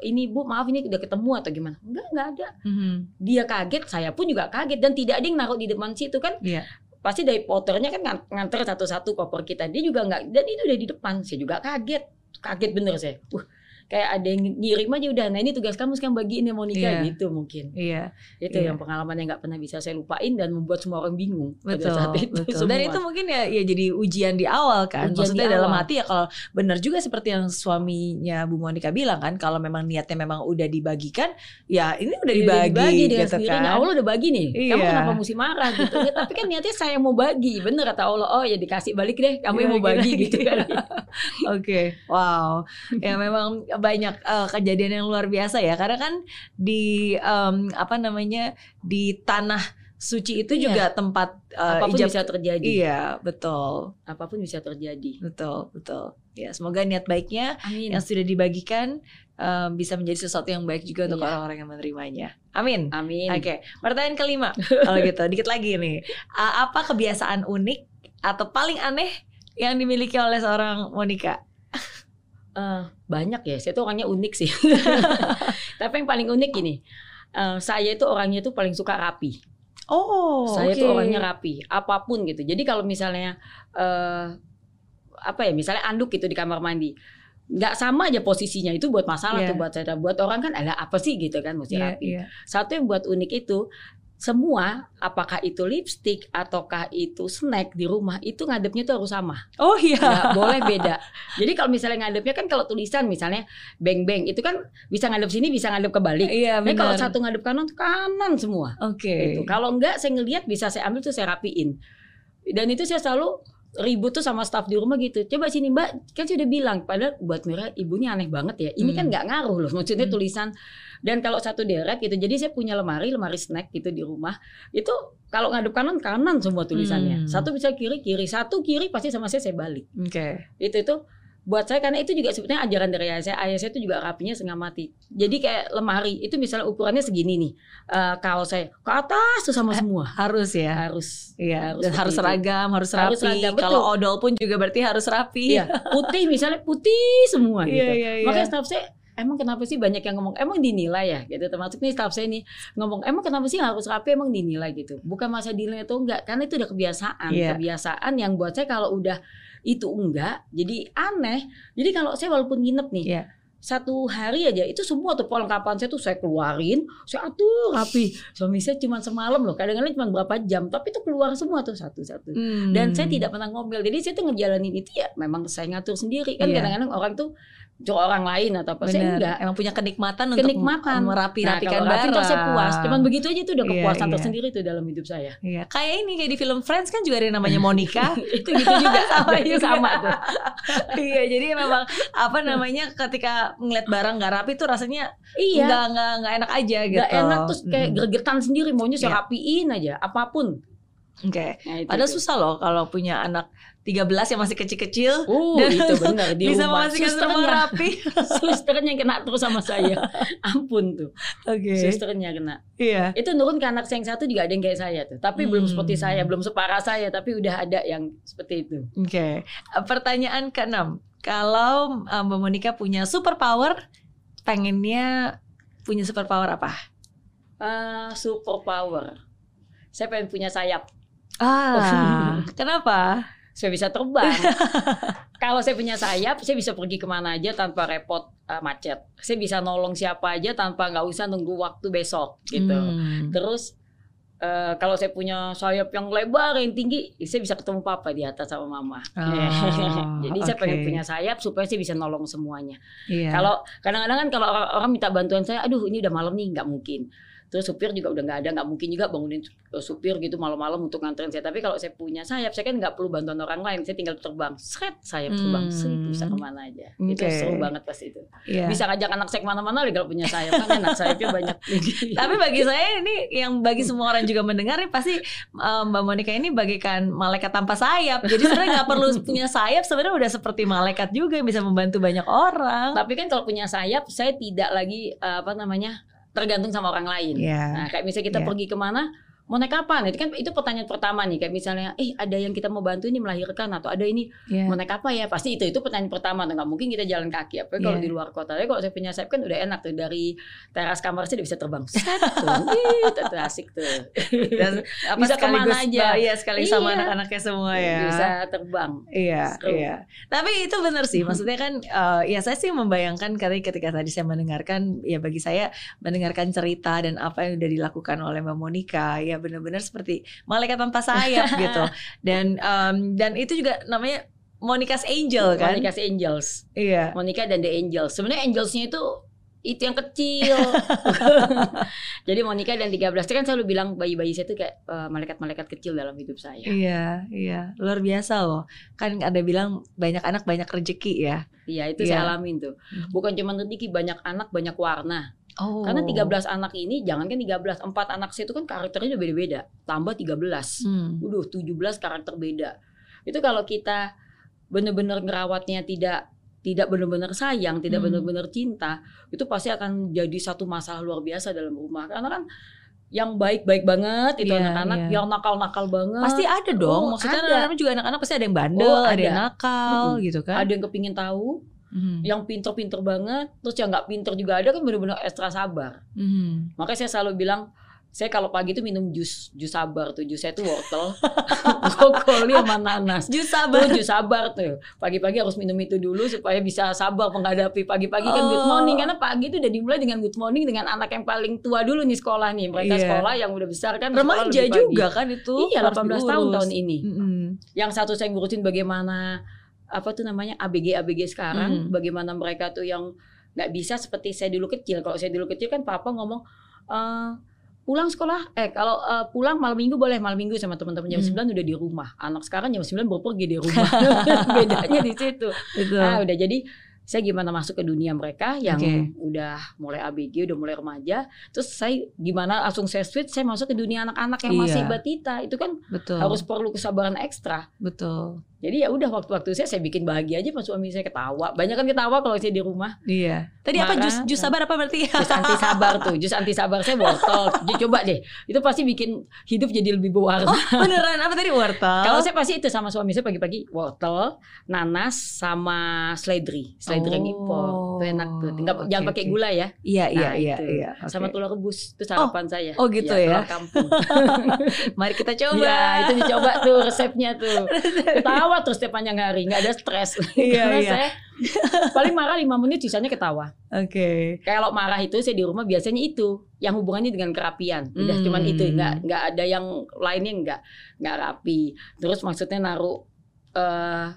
ini bu maaf ini udah ketemu atau gimana? Enggak enggak ada.
Mhm.
Dia kaget, saya pun juga kaget dan tidak ada yang naruh di depan situ kan.
Iya.
Pasti dari porternya kan ngan- nganter satu-satu koper kita. Dia juga nggak dan itu udah di depan. Saya juga kaget. Kaget bener saya. Wah, kayak ada yang ngirim aja udah. Nah, ini tugas kamu sekarang bagiin ya Monica
Iya.
gitu mungkin.
Iya,
Itu
Iya.
yang pengalaman yang nggak pernah bisa saya lupain dan membuat semua orang bingung
betul,
pada saat itu.
betul. Dan itu mungkin ya, ya jadi ujian di awal kan.
Ujian
Maksudnya dalam
awal.
hati ya kalau benar juga seperti yang suaminya Bu Monica bilang kan, kalau memang niatnya memang udah dibagikan, ya ini udah
Iya,
dibagi,
dengan
gitu
sendirinya.
kan.
Allah udah bagi nih. Kamu
Iya.
kenapa mesti marah gitu? Ya, tapi kan niatnya saya mau bagi. Bener kata Allah. Oh ya dikasih balik deh. Kamu yang mau
Kira-kira
bagi gitu kan.
Oke, wow. Ya memang banyak eh, kejadian yang luar biasa ya. Karena kan di em, apa namanya di tanah suci itu
Iya.
juga tempat eh,
Apa pun
ijab-
bisa terjadi.
Iya, betul,
Apa pun bisa terjadi.
betul, betul. Ya semoga niat baiknya
Amin.
yang sudah dibagikan em, bisa menjadi sesuatu yang baik juga untuk
Iya.
orang-orang yang menerimanya. Amin.
Amin.
Oke, pertanyaan kelima. Kalau gitu, dikit lagi nih. A- Apa kebiasaan unik atau paling aneh yang dimiliki oleh seorang Monica?
Eh, banyak ya. Saya tuh orangnya unik sih. Tapi yang paling unik gini. eh, saya itu orangnya tuh paling suka rapi.
Oh,
saya
oke.
tuh orangnya rapi, apa pun gitu. Jadi kalau misalnya eh apa ya, misalnya anduk gitu di kamar mandi, nggak sama aja posisinya itu buat masalah
Iya.
tuh buat saya. Buat orang kan ada apa sih gitu kan mesti
Iya,
rapi.
iya.
Satu yang buat unik itu semua apakah itu lipstick ataukah itu snack di rumah itu ngadepnya tuh harus sama
Oh iya.
nggak boleh beda jadi kalau misalnya ngadepnya kan kalau tulisan misalnya beng beng itu kan bisa ngadep sini bisa ngadep kebalik
Iya
tapi kalau
benar.
satu ngadep kanan kanan semua
Oke.
gitu. Kalau enggak saya ngelihat bisa saya ambil tuh saya rapiin. Dan itu saya selalu ribut tuh sama staff di rumah gitu. Coba sini Mbak, kan saya udah bilang padahal buat Mira ibunya aneh banget ya. Ini kan
Hmm.
nggak ngaruh loh maksudnya
Hmm.
tulisan. Dan kalau satu deret gitu. Jadi saya punya lemari, lemari snack gitu di rumah. Itu kalau ngadep kanan kanan semua tulisannya.
Hmm.
Satu bisa kiri kiri, satu kiri pasti sama saya saya balik.
Oke.
Itu itu buat saya karena itu juga sebetulnya ajaran dari ayah saya. Ayah saya itu juga rapinya setengah mati. Jadi kayak lemari itu misalnya ukurannya segini nih. Eh kaos saya ke atas tuh sama semua
Harus ya.
harus
Iya.
harus
Dan harus seragam, harus rapi.
Harus seragam.
Kalau odol pun juga berarti harus rapi.
iya putih misalnya putih semua gitu
Iya, iya, iya.
makanya staff saya emang kenapa sih banyak yang ngomong emang dinilai ya? Gitu. Termasuk nih staff saya nih ngomong emang kenapa sih harus rapi emang dinilai? Gitu. Bukan masa dinilai atau enggak karena itu udah kebiasaan.
Iya.
kebiasaan yang buat saya kalau udah itu enggak jadi aneh. Jadi kalau saya walaupun nginep nih
Iya.
satu hari aja itu semua tuh perlengkapan saya tuh saya keluarin saya atur rapi. Suami saya cuma semalam loh kadang-kadang cuma berapa jam tapi itu keluar semua tuh satu-satu.
Hmm.
dan saya tidak pernah ngomel. Jadi saya tuh ngejalanin itu ya memang saya ngatur sendiri. Kan
Iya.
kadang-kadang orang tuh cuma orang lain atau apa saya
Benar.
enggak
Emang punya kenikmatan untuk
Kenikmatan.
merapi-rapikan
nah, kalau rapi
barang.
saya puas cuman begitu aja itu udah
Iya,
kepuasan
iya.
tersendiri tuh dalam hidup saya
Iya, kayak ini kayak di film Friends kan juga ada yang namanya Monica.
itu gitu juga
Sama juga.
sama tuh
iya, jadi memang apa namanya ketika ngeliat barang nggak rapi tuh rasanya
iya
nggak nggak nggak enak aja gitu.
nggak enak terus kayak
Mm.
gregetan sendiri maunya saya
Iya.
rapiin aja apa pun
Oke.
nah, itu
Padahal
tuh.
susah loh kalau punya anak 13 yang masih kecil-kecil
Oh,
Dan
itu benar di
bisa
rumah.
memastikan semua rapi.
susternya yang kena terus sama saya. Ampun tuh,
Oke.
susternya kena.
Iya.
Itu nurun ke anak saya yang satu juga ada yang kayak saya tuh. Tapi belum
Hmm.
seperti saya, belum separah saya, tapi udah ada yang seperti itu.
Oke. Pertanyaan keenam. Kalau um, Mbak Monica punya superpower, pengennya punya superpower apa?
Ah, super power. Saya pengen punya sayap.
Ah, kenapa?
Saya bisa terbang. Kalau saya punya sayap, saya bisa pergi ke mana aja tanpa repot ah, macet. Saya bisa nolong siapa aja tanpa nggak usah nunggu waktu besok gitu.
Hmm.
Terus eh, kalau saya punya sayap yang lebar yang tinggi, saya bisa ketemu papa di atas sama mama.
Oh,
Jadi saya pengen punya sayap supaya saya bisa nolong semuanya.
Iya.
Kalau kadang-kadang kan kalau orang, orang minta bantuan saya, aduh ini udah malam nih nggak mungkin. Terus supir juga udah nggak ada nggak mungkin juga bangunin eh, supir gitu malam-malam untuk nganterin saya tapi kalau saya punya sayap saya kan nggak perlu bantuan orang lain saya tinggal terbang seret sayap terbang
Hmm.
seret, bisa ke mana aja itu
Oke.
seru banget pas itu
Iya.
bisa ngajak anak saya ke mana-mana lagi kalau punya sayap kan enak sayapnya banyak
Tapi bagi saya ini yang bagi semua orang juga mendengar nih pasti eh, Mbak Monica ini bagikan malaikat tanpa sayap. Jadi sebenarnya nggak perlu punya sayap sebenarnya udah seperti malaikat juga yang bisa membantu banyak orang.
tapi kan kalau punya sayap saya tidak lagi eh, apa namanya tergantung sama orang lain
Iya.
Nah, kayak misalnya kita
Iya.
pergi ke mana, mau naik kapan? Itu kan itu pertanyaan pertama nih. Kayak misalnya, eh ada yang kita mau bantu ini melahirkan atau ada ini
Iya.
mau naik apa ya? Pasti itu itu pertanyaan pertama. Tuh nggak mungkin kita jalan kaki. Apa kalau
Iya.
di luar kota? Tapi kalau saya punya sayap kan udah enak tuh dari teras kamar saya udah bisa terbang. Tuh, tuh, tuh, asik tuh.
Dan apa
Bisa ke
mana
aja.
Iya, sekali sama
Iya.
anak-anaknya semua ya.
Bisa terbang.
Iya,
Seru.
iya. Tapi itu benar sih. Maksudnya kan, eh, ya saya sih membayangkan kali ketika tadi saya mendengarkan, ya bagi saya mendengarkan cerita dan apa yang udah dilakukan oleh Mbak Monica, ya benar-benar seperti malaikat tanpa sayap gitu. Dan em, dan itu juga namanya Monica's Angel kan?
Monica's Angels.
Iya.
Monica dan The Angels. Sebenarnya Angelsnya itu itu yang kecil. Jadi Monica dan 13 itu kan selalu bilang bayi-bayi saya itu kayak eh, malaikat-malaikat kecil dalam hidup saya.
Iya, iya, luar biasa loh. Kan ada bilang banyak anak banyak rezeki ya.
Iya, itu
Iya.
saya alamin tuh. Bukan cuma rezeki, banyak anak, banyak warna.
Oh.
Karena 13 anak ini jangan kan 13, empat anak saya itu kan karakternya udah beda-beda. Tambah 13.
Hmm.
Udah 17 karakter beda. Itu kalau kita bener-bener ngerawatnya tidak tidak benar-benar sayang, tidak
Hmm.
benar-benar cinta, itu pasti akan jadi satu masalah luar biasa dalam rumah. Karena kan yang baik-baik banget itu
Iya,
anak-anak,
iya.
yang nakal-nakal banget.
Pasti ada dong.
Oh,
Maksudnya
ada.
namanya juga anak-anak pasti ada yang bandel,
Oh,
ada.
ada.
yang nakal
Mm-mm.
gitu kan.
ada yang kepingin tahu,
Mhm.
yang pinter-pinter banget, terus yang nggak pinter juga ada kan benar-benar ekstra sabar.
Mhm.
Makanya saya selalu bilang, saya kalau pagi itu minum jus, jus sabar tuh, jus saya tuh wortel, brokoli sama nanas.
Jus
Tuh
sabar.
jus sabar tuh. Pagi-pagi harus minum itu dulu supaya bisa sabar menghadapi pagi-pagi kan good
Oh.
morning karena pagi itu udah dimulai dengan good morning dengan anak yang paling tua dulu nih sekolah nih. Mereka
Iya.
sekolah yang udah besar kan
Remaja juga kan itu.
Iya,
harus
18 tahun tahun ini.
Mhm.
Yang satu saya ngurusin bagaimana apa tuh namanya ABG ABG sekarang,
Hmm.
bagaimana mereka tuh yang nggak bisa seperti saya dulu kecil. Kalau saya dulu kecil kan papa ngomong eh pulang sekolah eh kalau eh, pulang malam minggu boleh malam minggu sama teman-teman jam
Hmm.
9 udah di rumah. Anak sekarang jam 9 baru pergi di rumah. Bedanya di situ.
Betul.
Ah, udah jadi saya gimana masuk ke dunia mereka yang
Oke.
udah mulai ABG, udah mulai remaja. Terus saya gimana langsung saya switch, saya masuk ke dunia anak-anak yang masih
Iya.
batita. Itu kan
betul.
harus perlu kesabaran ekstra.
betul.
Jadi ya udah waktu-waktu saya saya bikin bahagia aja pas suami saya ketawa. Banyak kan ketawa kalau saya di rumah.
Iya. Tadi apa
Marah,
jus jus
kan.
sabar apa berarti?
Jus anti sabar tuh, jus anti sabar saya wortel. Jadi coba deh. Itu pasti bikin hidup jadi lebih berwarna.
Oh, beneran apa tadi wortel?
Kalau saya pasti itu sama suami saya pagi-pagi wortel, nanas sama seledri, seledri yang impor. Itu enak tuh. Nggak,
Oke,
jangan pakai
oke.
gula ya.
Iya, iya,
Nah,
iya,
itu.
iya.
Sama
Oke.
telur rebus itu sarapan saya.
oh gitu
Iya,
ya.
Telur kampung.
Mari kita coba.
Iya, itu dicoba tuh resepnya tuh. Ketawa terus setiap panjang hari, nggak ada stres.
Iya,
Karena
iya.
saya paling marah 5 menit sisanya ketawa.
Oke.
Kalau marah itu saya di rumah biasanya itu yang hubungannya dengan kerapian. Udah
Hmm.
cuman itu, nggak nggak ada yang lainnya nggak nggak rapi. Terus maksudnya naruh eh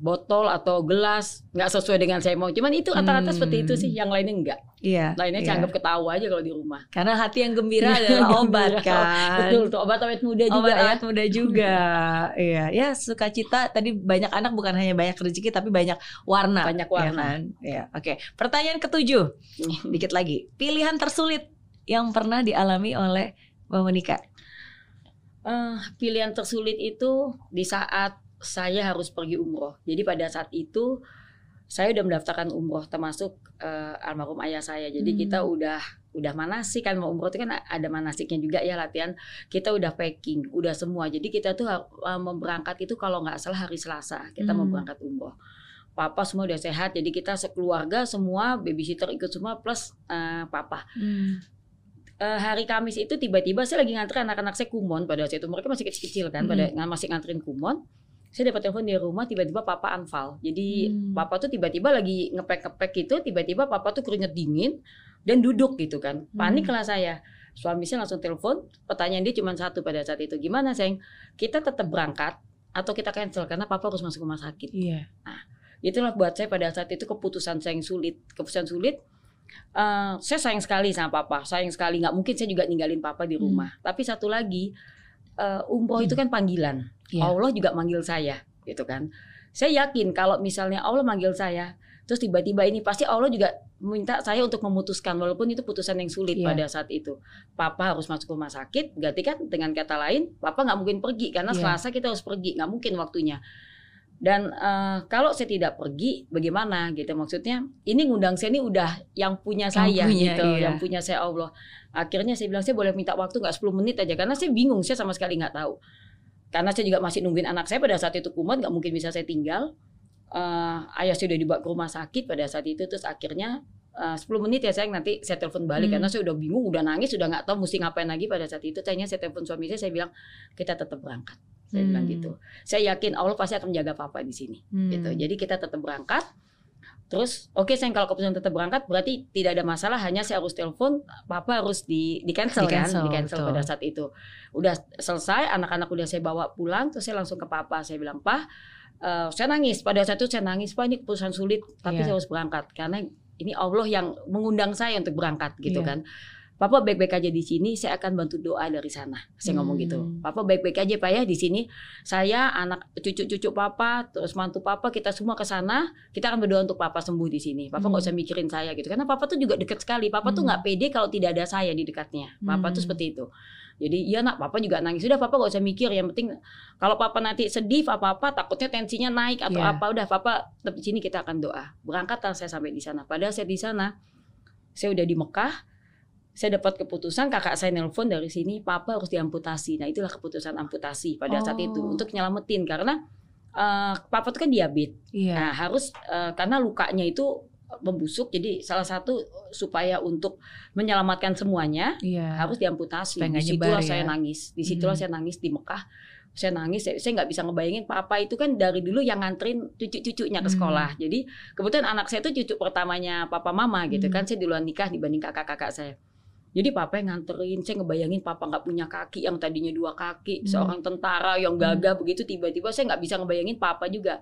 botol atau gelas nggak sesuai dengan saya mau. Cuman itu rata-rata
Hmm.
seperti itu sih. Yang lainnya enggak.
Iya.
Lainnya
iya.
saya anggap ketawa aja kalau di rumah.
Karena hati yang gembira
Iya,
adalah obat
gembira.
kan.
Betul tuh obat awet muda juga
Obat
ya.
awet muda juga. iya, ya sukacita tadi banyak anak bukan hanya banyak rezeki tapi banyak warna.
Banyak
ya
warna.
kan? Iya, oke. Pertanyaan ketujuh. Dikit lagi. Pilihan tersulit yang pernah dialami oleh Mbak Monica.
Eh, pilihan tersulit itu di saat saya harus pergi umroh. Jadi pada saat itu saya udah mendaftarkan umroh termasuk eh, almarhum ayah saya. Jadi
Hmm.
kita udah udah manasik kan mau umroh itu kan ada manasiknya juga ya latihan. Kita udah packing, udah semua. Jadi kita tuh eh, mau berangkat itu kalau nggak salah hari Selasa kita mau
Hmm.
berangkat umroh. Papa semua udah sehat, jadi kita sekeluarga semua babysitter ikut semua plus eh, papa eh, hari Kamis itu tiba-tiba saya lagi nganter anak-anak saya kumon pada saat itu mereka masih kecil-kecil kan pada ng- masih nganterin kumon saya dapat telepon di rumah tiba-tiba papa anfal jadi
Hmm.
papa tuh tiba-tiba lagi ngepek-ngepek gitu tiba-tiba papa tuh keringet dingin dan duduk gitu kan panik
Hmm.
lah saya suami saya langsung telepon pertanyaan dia cuma satu pada saat itu gimana sayang kita tetap berangkat atau kita cancel karena papa harus masuk rumah sakit
Iya.
itulah buat saya pada saat itu keputusan saya yang sulit keputusan sulit uh, saya sayang sekali sama papa, sayang sekali nggak mungkin saya juga ninggalin papa di rumah. Hmm. Tapi satu lagi uh, umroh hmm. itu kan panggilan, yeah. Allah juga manggil saya, gitu kan. Saya yakin kalau misalnya Allah manggil saya, terus tiba-tiba ini pasti Allah juga minta saya untuk memutuskan walaupun itu putusan yang sulit yeah. pada saat itu. Papa harus masuk rumah sakit, berarti kan dengan kata lain, papa nggak mungkin pergi karena yeah. Selasa kita harus pergi, nggak mungkin waktunya. Dan uh, kalau saya tidak pergi, bagaimana gitu maksudnya? Ini ngundang saya ini udah yang punya saya punya, gitu, iya. yang punya saya Allah. Akhirnya saya bilang saya boleh minta waktu nggak 10 menit aja karena saya bingung, saya sama sekali nggak tahu. Karena saya juga masih nungguin anak saya pada saat itu kumat, nggak mungkin bisa saya tinggal uh, ayah saya udah dibawa ke rumah sakit pada saat itu terus akhirnya uh, 10 menit ya saya nanti saya telepon balik hmm. karena saya udah bingung udah nangis udah nggak tahu mesti ngapain lagi pada saat itu tanya saya telepon suami saya saya bilang kita tetap berangkat saya hmm. bilang gitu saya yakin Allah pasti akan menjaga papa di sini hmm. gitu jadi kita tetap berangkat Terus oke okay, saya kalau keputusan tetap berangkat berarti tidak ada masalah hanya saya harus telepon papa harus di di cancel, di cancel kan di cancel pada saat itu. Udah selesai anak-anak udah saya bawa pulang terus saya langsung ke papa saya bilang pak uh, saya nangis pada saat itu saya nangis pak ini keputusan sulit tapi yeah. saya harus berangkat karena ini Allah yang mengundang saya untuk berangkat gitu yeah. kan Papa baik-baik aja di sini, saya akan bantu doa dari sana. Saya hmm. ngomong gitu. Hmm. Papa baik-baik aja Pak ya di sini. Saya anak cucu-cucu Papa, terus mantu Papa, kita semua ke sana. Kita akan berdoa untuk Papa sembuh di sini. Papa nggak hmm. usah mikirin saya gitu. Karena Papa tuh juga deket sekali. Papa hmm. tuh nggak pede kalau tidak ada saya di dekatnya. Papa hmm. tuh seperti itu. Jadi iya nak, papa juga nangis. Sudah papa gak usah mikir. Yang penting kalau papa nanti sedih apa-apa, takutnya tensinya naik atau yeah. apa, udah papa di sini kita akan doa. Berangkat saya sampai di sana. Padahal saya di sana, saya udah di Mekah. Saya dapat keputusan kakak saya nelpon dari sini, papa harus diamputasi. Nah itulah keputusan amputasi pada oh. saat itu oh. untuk nyelamatin karena uh, papa itu kan diabetes. Yeah. Nah harus uh, karena lukanya itu membusuk jadi salah satu supaya untuk menyelamatkan semuanya iya. harus diamputasi di situlah ya. saya nangis di situlah hmm. saya nangis di Mekah saya nangis saya, saya nggak bisa ngebayangin papa itu kan dari dulu yang nganterin cucu-cucunya ke hmm. sekolah hmm. jadi kebetulan anak saya itu cucu pertamanya papa mama gitu hmm. kan saya duluan nikah dibanding kakak-kakak saya jadi papa yang nganterin, saya ngebayangin papa nggak punya kaki yang tadinya dua kaki, hmm. seorang tentara yang hmm. gagah hmm. begitu tiba-tiba saya nggak bisa ngebayangin papa juga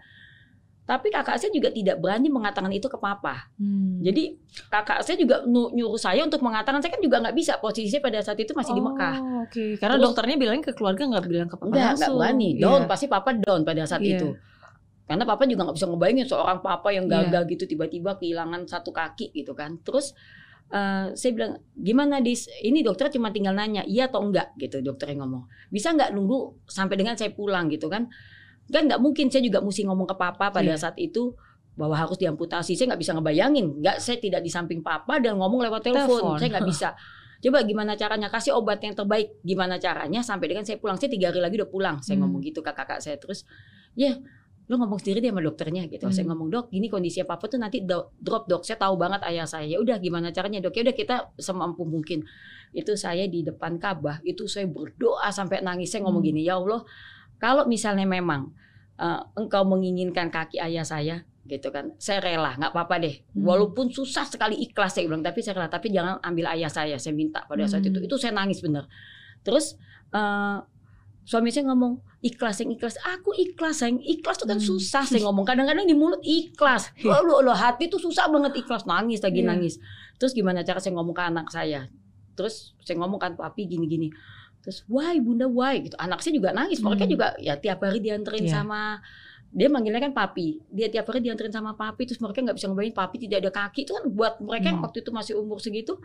tapi kakak saya juga tidak berani mengatakan itu ke papa. Hmm. Jadi kakak saya juga nyuruh saya untuk mengatakan saya kan juga nggak bisa posisinya pada saat itu masih oh, di Mekah.
Oke, okay. karena Terus, dokternya bilang ke keluarga nggak bilang ke papa
enggak, langsung. Nggak berani, down yeah. pasti papa down pada saat yeah. itu. Karena papa juga nggak bisa ngebayangin seorang papa yang iya. gagal yeah. gitu tiba-tiba kehilangan satu kaki gitu kan. Terus Uh, saya bilang gimana dis? Ini dokter cuma tinggal nanya iya atau enggak? Gitu dokter yang ngomong. Bisa nggak nunggu sampai dengan saya pulang? Gitu kan. Kan nggak mungkin saya juga mesti ngomong ke papa pada yeah. saat itu bahwa harus diamputasi. Saya nggak bisa ngebayangin. Nggak saya tidak di samping papa dan ngomong lewat telepon. Saya nggak bisa. Coba gimana caranya? Kasih obat yang terbaik. Gimana caranya sampai dengan saya pulang? Saya tiga hari lagi udah pulang saya hmm. ngomong gitu ke kakak saya terus. Ya yeah, lo ngomong sendiri dia sama dokternya gitu. Hmm. Saya ngomong dok, gini kondisi papa tuh nanti do, drop dok. Saya tahu banget ayah saya. Ya udah gimana caranya dok? Ya udah kita semampu mungkin. Itu saya di depan Ka'bah itu saya berdoa sampai nangis. Saya ngomong hmm. gini, ya Allah, kalau misalnya memang uh, engkau menginginkan kaki ayah saya, gitu kan, saya rela, nggak apa-apa deh. Hmm. Walaupun susah sekali ikhlas saya bilang, tapi saya rela. Tapi jangan ambil ayah saya, saya minta pada saat itu. Hmm. Itu saya nangis bener. Terus uh, suami saya ngomong ikhlas yang ikhlas. Aku ikhlas yang ikhlas itu kan hmm. susah saya ngomong. Kadang-kadang di mulut ikhlas. Lo lo, lo hati tuh susah banget ikhlas. Nangis lagi yeah. nangis. Terus gimana cara saya ngomong ke anak saya? Terus saya ngomong kan papi gini-gini. Terus why bunda why? Gitu. Anak saya juga nangis. Mereka hmm. juga ya tiap hari dianterin yeah. sama dia manggilnya kan papi. Dia tiap hari dianterin sama papi terus mereka nggak bisa ngebayangin papi tidak ada kaki. Itu kan buat mereka hmm. waktu itu masih umur segitu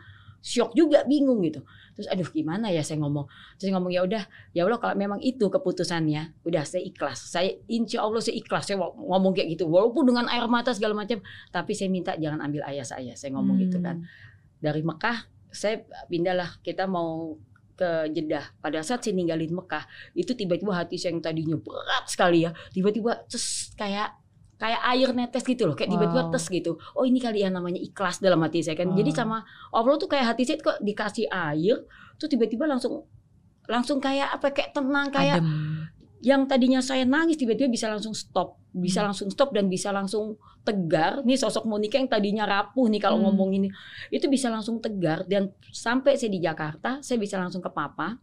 syok juga bingung gitu. Terus aduh gimana ya saya ngomong? Terus saya ngomong ya udah ya Allah kalau memang itu keputusannya udah saya ikhlas. Saya insya Allah saya ikhlas. Saya ngomong kayak gitu. Walaupun dengan air mata segala macam tapi saya minta jangan ambil ayah saya. Saya ngomong hmm. gitu kan. Hmm. dari Mekah saya pindahlah kita mau ke Jeddah. Pada saat saya ninggalin Mekah, itu tiba-tiba hati saya yang tadinya berat sekali ya, tiba-tiba terus kayak kayak air netes gitu loh, kayak tiba-tiba wow. tes gitu. Oh ini kali ya namanya ikhlas dalam hati saya kan. Wow. Jadi sama Allah tuh kayak hati saya kok dikasih air, tuh tiba-tiba langsung langsung kayak apa kayak tenang kayak Adem yang tadinya saya nangis tiba-tiba bisa langsung stop, bisa hmm. langsung stop dan bisa langsung tegar. Nih sosok Monica yang tadinya rapuh nih kalau hmm. ngomong ini, itu bisa langsung tegar dan sampai saya di Jakarta, saya bisa langsung ke papa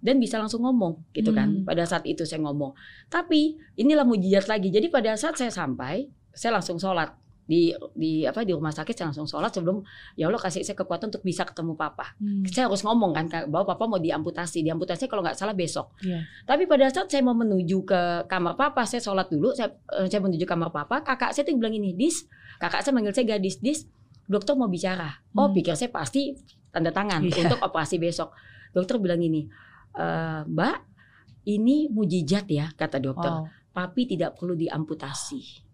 dan bisa langsung ngomong gitu kan. Hmm. Pada saat itu saya ngomong. Tapi inilah mujizat lagi. Jadi pada saat saya sampai, saya langsung sholat di di apa di rumah sakit saya langsung sholat sebelum ya Allah kasih saya kekuatan untuk bisa ketemu papa.
Hmm.
Saya harus ngomong kan bahwa papa mau diamputasi. Diamputasi kalau nggak salah besok.
Iya.
Tapi pada saat saya mau menuju ke kamar papa, saya sholat dulu, saya eh, saya menuju kamar papa, kakak saya tuh bilang ini, "Dis." Kakak saya manggil saya gadis, "Dis, dokter mau bicara." Oh,
Hmm.
pikir saya pasti tanda tangan
Iya.
untuk operasi besok. Dokter bilang ini, "Eh, Mbak, ini mujizat ya," kata dokter.
Wow.
Papi tidak perlu diamputasi.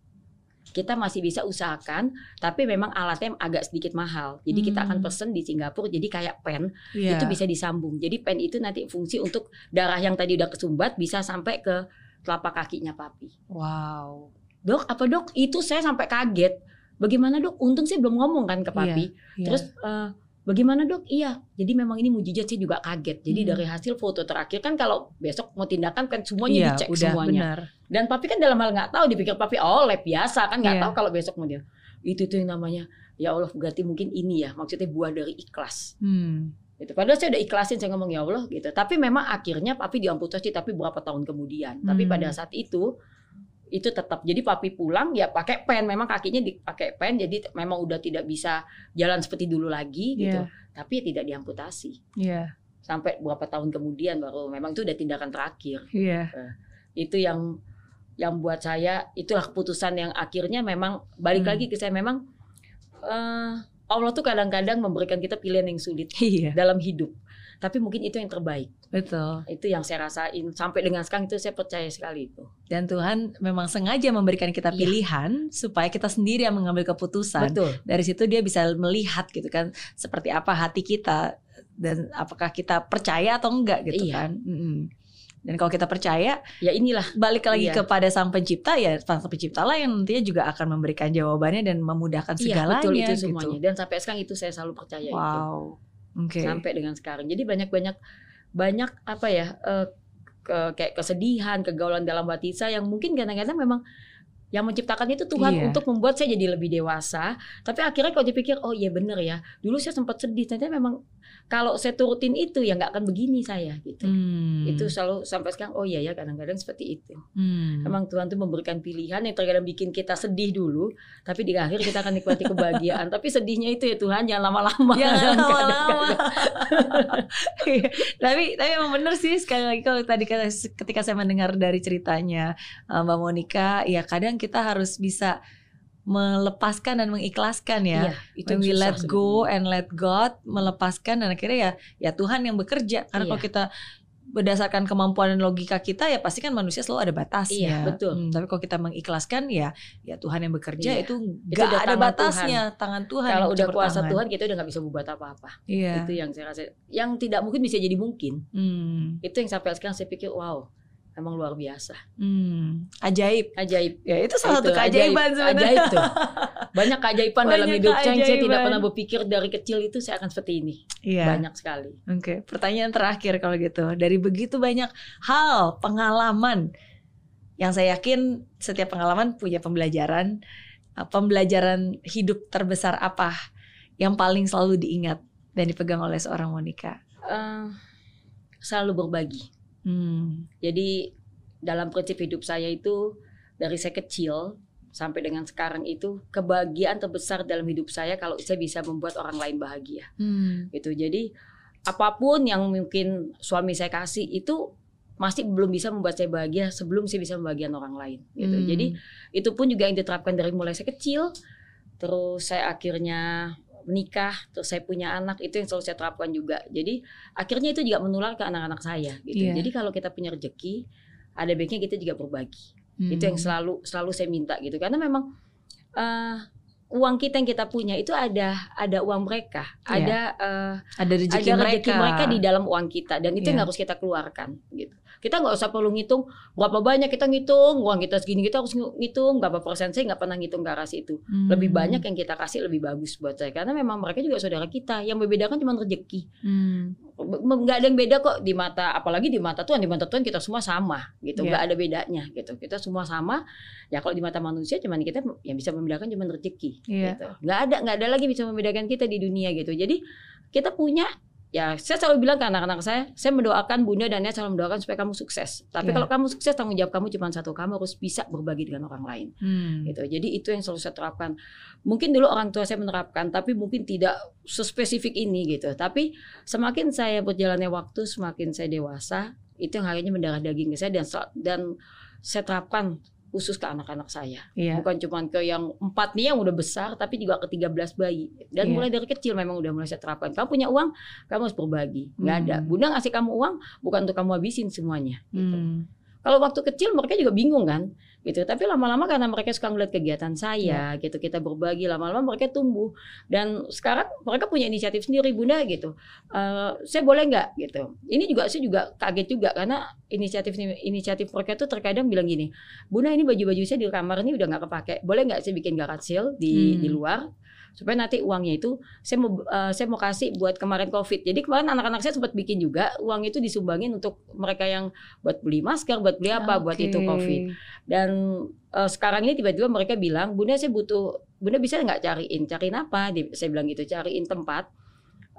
Kita masih bisa usahakan, tapi memang alatnya agak sedikit mahal. Jadi kita akan
Hmm.
pesen di Singapura, jadi kayak pen,
Iya.
itu bisa disambung. Jadi pen itu nanti fungsi untuk darah yang tadi udah kesumbat bisa sampai ke telapak kakinya papi.
Wow.
Dok, apa dok? Itu saya sampai kaget. Bagaimana dok? Untung saya belum ngomong kan ke papi.
Iya.
Terus eh, bagaimana dok? Iya. Jadi memang ini mujizat saya juga kaget. Jadi
Hmm.
dari hasil foto terakhir kan kalau besok mau tindakan kan semuanya
Iya,
dicek
udah
semuanya.
benar.
Dan papi kan dalam hal nggak tahu dipikir papi oh lab biasa kan nggak
Iya.
tahu kalau besok mau dia. Itu tuh yang namanya ya Allah berarti mungkin ini ya maksudnya buah dari ikhlas.
Hmm.
Gitu. Padahal saya udah ikhlasin saya ngomong ya Allah gitu. Tapi memang akhirnya papi diamputasi tapi berapa tahun kemudian. Tapi
Hmm.
pada saat itu itu tetap jadi papi pulang ya pakai pen memang kakinya dipakai pen jadi memang udah tidak bisa jalan seperti dulu lagi gitu.
Iya.
Tapi tidak diamputasi.
Iya.
Sampai berapa tahun kemudian baru memang itu udah tindakan terakhir.
Iya.
Itu yang yang buat saya itulah keputusan yang akhirnya memang balik
Hmm.
lagi ke saya memang eh, Allah tuh kadang-kadang memberikan kita pilihan yang sulit
Iya.
dalam hidup. Tapi mungkin itu yang terbaik.
Betul.
Itu yang saya rasain sampai dengan sekarang itu saya percaya sekali itu.
Dan Tuhan memang sengaja memberikan kita
Iya.
pilihan supaya kita sendiri yang mengambil keputusan.
Betul.
Dari situ dia bisa melihat gitu kan seperti apa hati kita dan apakah kita percaya atau enggak gitu
Iya.
kan. Mm-mm. Dan kalau kita percaya,
Ya inilah
balik lagi
Iya.
kepada sang pencipta ya sang pencipta lah yang nantinya juga akan memberikan jawabannya dan memudahkan
iya
segalanya
betul itu
gitu.
semuanya. Dan sampai sekarang itu saya selalu percaya itu.
Oke.
Sampai dengan sekarang. Jadi banyak-banyak banyak apa ya eh, ke, kayak kesedihan, kegaulan dalam hati saya yang mungkin kadang-kadang memang yang menciptakan itu Tuhan
Iya.
untuk membuat saya jadi lebih dewasa. Tapi akhirnya kalau dipikir, oh iya bener ya. Dulu saya sempat sedih. Ternyata memang kalau saya turutin itu ya nggak akan begini saya gitu.
Hmm.
Itu selalu sampai sekarang, oh iya ya kadang-kadang seperti itu.
Hmm.
Memang Tuhan tuh memberikan pilihan yang terkadang bikin kita sedih dulu, tapi di akhir kita akan nikmati kebahagiaan. tapi sedihnya itu ya Tuhan jangan lama-lama.
Jangan lama-lama. Tapi tapi emang bener sih sekali lagi kalau tadi ketika saya mendengar dari ceritanya uh, Mbak Monica, ya kadang kita harus bisa melepaskan dan mengikhlaskan ya.
Iya, itu
When we let go
sebenarnya.
and let God melepaskan dan akhirnya ya ya Tuhan yang bekerja. Karena
Iya.
kalau kita berdasarkan kemampuan dan logika kita ya pasti kan manusia selalu ada batasnya.
Iya, betul.
Hmm, tapi kalau kita mengikhlaskan ya ya Tuhan yang bekerja
Iya.
itu gak ada
tangan
batasnya, tangan Tuhan.
Kalau udah kuasa
tangan.
Tuhan kita udah nggak bisa berbuat apa-apa.
Iya.
Itu yang saya rasa yang tidak mungkin bisa jadi mungkin.
Hmm.
Itu yang sampai sekarang saya pikir wow, emang luar biasa.
Hmm. Ajaib.
Ajaib.
Ya itu salah satu keajaiban
ajaib,
sebenarnya.
ajaib tuh. Banyak keajaiban dalam
Banyak
hidup saya yang saya tidak pernah berpikir dari kecil itu saya akan seperti ini.
Iya.
Banyak sekali.
Oke, pertanyaan terakhir kalau gitu. Dari begitu banyak hal, pengalaman yang saya yakin setiap pengalaman punya pembelajaran. Uh, Pembelajaran hidup terbesar apa yang paling selalu diingat dan dipegang oleh seorang Monica?
Eh, selalu berbagi.
Hmm.
Jadi dalam prinsip hidup saya itu dari saya kecil sampai dengan sekarang itu kebahagiaan terbesar dalam hidup saya kalau saya bisa membuat orang lain bahagia.
Hmm.
Gitu. Jadi apa pun yang mungkin suami saya kasih itu masih belum bisa membuat saya bahagia sebelum saya bisa membahagiakan orang lain gitu.
Hmm.
Jadi itu pun juga yang diterapkan dari mulai saya kecil terus saya akhirnya menikah terus saya punya anak itu yang selalu saya terapkan juga. Jadi akhirnya itu juga menular ke anak-anak saya gitu.
Iya.
Jadi kalau kita punya rezeki ada baiknya kita juga berbagi. Itu yang
Hmm.
selalu selalu saya minta gitu. Karena memang eh, uang kita yang kita punya itu ada ada uang mereka,
Iya.
ada eh,
ada rezeki
ada
mereka.
rezeki mereka di dalam uang kita dan itu yang
Iya.
harus kita keluarkan gitu. Kita nggak usah perlu ngitung berapa banyak kita ngitung uang kita segini kita harus ngitung berapa persen saya nggak pernah ngitung ke arah situ.
Hmm.
Lebih banyak yang kita kasih lebih bagus buat saya karena memang mereka juga saudara kita. Yang membedakan cuma rezeki.
Hmm.
Nggak ada yang beda kok di mata apalagi di mata Tuhan di mata Tuhan kita semua sama gitu nggak ada bedanya gitu kita semua sama ya kalau di mata manusia cuman kita yang bisa membedakan cuma rezeki
Iya.
gitu nggak ada nggak ada lagi bisa membedakan kita di dunia gitu jadi kita punya ya saya selalu bilang ke anak-anak saya, saya mendoakan Bunda dan Nia selalu mendoakan supaya kamu sukses. Tapi
Iya.
kalau kamu sukses tanggung jawab kamu cuma satu, kamu harus bisa berbagi dengan orang lain
Hmm.
gitu. Jadi itu yang selalu saya terapkan. Mungkin dulu orang tua saya menerapkan, tapi mungkin tidak sespesifik ini gitu. Tapi semakin saya berjalannya waktu, semakin saya dewasa, itu yang akhirnya mendarah daging ke saya dan dan saya terapkan khusus ke anak-anak saya.
Iya.
Bukan cuma ke yang empat nih yang udah besar, tapi juga ke 13 bayi. Dan
Iya.
mulai dari kecil memang udah mulai saya terapkan. Kamu punya uang, kamu harus berbagi. Nggak ada.
Hmm.
Bunda ngasih kamu uang, bukan untuk kamu habisin semuanya. Gitu.
Hmm.
Kalau waktu kecil mereka juga bingung kan, gitu. Tapi lama-lama karena mereka suka ngeliat kegiatan saya, gitu kita berbagi, lama-lama mereka tumbuh. Dan sekarang mereka punya inisiatif sendiri, bunda gitu. Eh, saya boleh nggak gitu. Ini juga saya juga kaget juga karena inisiatif inisiatif mereka tuh terkadang bilang gini, bunda ini baju-baju saya di kamar ini udah nggak kepake, boleh nggak saya bikin garage sale di
Hmm.
di luar? Supaya nanti uangnya itu saya mau eh, saya mau kasih buat kemarin covid jadi kemarin anak-anak saya sempat bikin juga uang itu disumbangin untuk mereka yang buat beli masker buat beli apa buat itu covid dan eh, sekarang ini tiba-tiba mereka bilang bunda saya butuh bunda bisa nggak cariin cariin apa Di- saya bilang gitu cariin tempat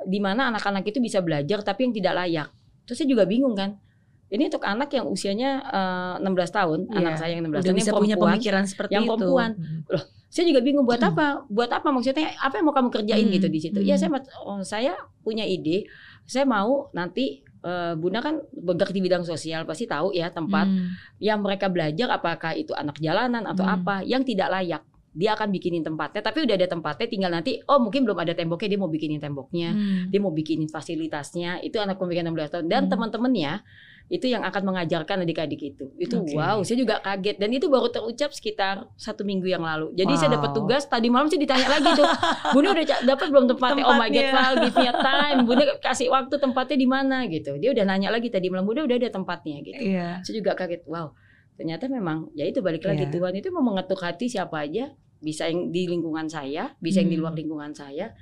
di mana anak-anak itu bisa belajar tapi yang tidak layak terus saya juga bingung kan ini untuk anak yang usianya eh, 16 tahun
Iya.
anak saya yang 16
Udah
tahun
bisa
yang
punya
perempuan
pemikiran seperti
yang
itu.
perempuan.
Hmm.
Saya juga bingung buat apa buat apa maksudnya apa yang mau kamu kerjain
Hmm,
gitu di situ ya
hmm.
saya mat- oh, saya punya ide saya mau nanti eh, bunda kan bergerak di bidang sosial pasti tahu ya tempat
Hmm.
yang mereka belajar apakah itu anak jalanan atau
Hmm.
apa yang tidak layak dia akan bikinin tempatnya tapi udah ada tempatnya tinggal nanti oh mungkin belum ada temboknya dia mau bikinin temboknya
Hmm.
dia mau bikinin fasilitasnya itu anak pemikiran 16 tahun dan
Hmm.
teman-temannya itu yang akan mengajarkan adik-adik itu itu
Oke.
wow saya juga kaget dan itu baru terucap sekitar satu minggu yang lalu jadi saya dapat
Wow.
tugas tadi malam sih ditanya lagi tuh bunda udah dapat belum tempatnya oh my god
Tempatnya.
Val give me a time bunda kasih waktu tempatnya di mana gitu dia udah nanya lagi tadi malam bunda udah ada tempatnya gitu
Iya.
saya juga kaget wow ternyata memang ya itu balik lagi
Iya.
Tuhan itu mau mengetuk hati siapa aja bisa yang di lingkungan saya bisa yang di
Hmm.
luar lingkungan saya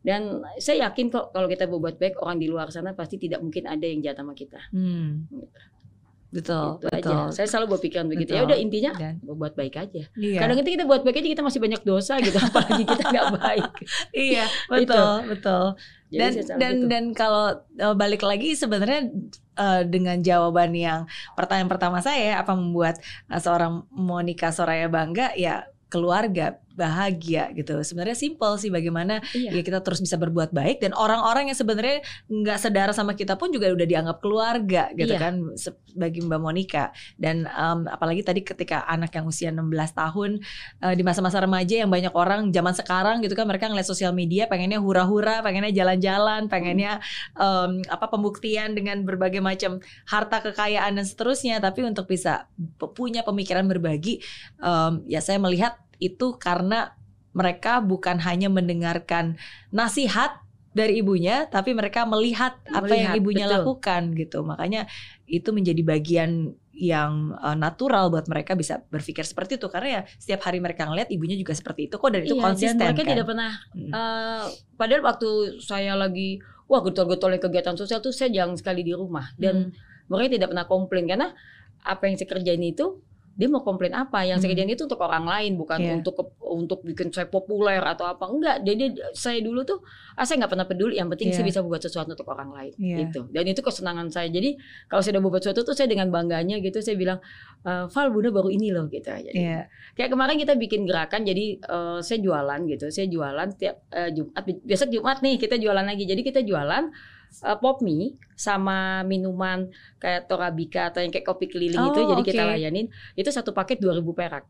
dan saya yakin kok kalau kita berbuat baik orang di luar sana pasti tidak mungkin ada yang jahat sama kita
Hmm. Betul,
itu
betul.
aja saya selalu berpikiran begitu ya
Betul.
udah intinya
Dan
berbuat baik aja
iya.
kadang kita buat baik aja kita masih banyak dosa gitu apalagi kita nggak baik
iya, betul, betul.
Jadi
dan dan
gitu.
dan kalau uh, balik lagi sebenarnya uh, dengan jawaban yang pertanyaan pertama saya apa membuat uh, seorang Monica Soraya bangga ya keluarga bahagia gitu sebenarnya simpel sih bagaimana
iya.
ya kita terus bisa berbuat baik dan orang-orang yang sebenarnya nggak sedara sama kita pun juga udah dianggap keluarga gitu
Iya.
kan sebagai Mbak Monica dan um, apalagi tadi ketika anak yang usia 16 tahun uh, di masa-masa remaja yang banyak orang zaman sekarang gitu kan mereka ngeliat sosial media pengennya hura-hura pengennya jalan-jalan pengennya um, apa pembuktian dengan berbagai macam harta kekayaan dan seterusnya tapi untuk bisa punya pemikiran berbagi um, ya saya melihat itu karena mereka bukan hanya mendengarkan nasihat dari ibunya tapi mereka melihat apa yang
Melihat,
ibunya
betul.
lakukan gitu makanya itu menjadi bagian yang uh, natural buat mereka bisa berpikir seperti itu karena ya setiap hari mereka ngeliat ibunya juga seperti itu kok dan itu
Iya,
konsisten
dan mereka
kan
tidak pernah
Hmm.
eh, padahal waktu saya lagi wah getol-getolnya kegiatan sosial tuh saya jarang sekali di rumah dan
Hmm.
mereka tidak pernah komplain karena apa yang saya kerjain itu dia mau komplain apa yang saya
Hmm.
kerjain itu untuk orang lain bukan
Iya.
untuk untuk bikin saya populer atau apa enggak jadi saya dulu tuh ah, saya nggak pernah peduli yang penting
Iya.
saya bisa buat sesuatu untuk orang lain
Iya.
gitu dan itu kesenangan saya jadi kalau saya udah buat sesuatu tuh saya dengan bangganya gitu saya bilang "Eh, Val bunda baru ini loh gitu aja
Iya.
Kayak kemarin kita bikin gerakan jadi eh, saya jualan gitu. Saya jualan tiap eh, Jumat besok Jumat nih kita jualan lagi. Jadi kita jualan eh, pop mie sama minuman kayak Torabika atau yang kayak kopi keliling itu
Oh,
jadi kita
oke.
layanin. Itu satu paket 2000 perak.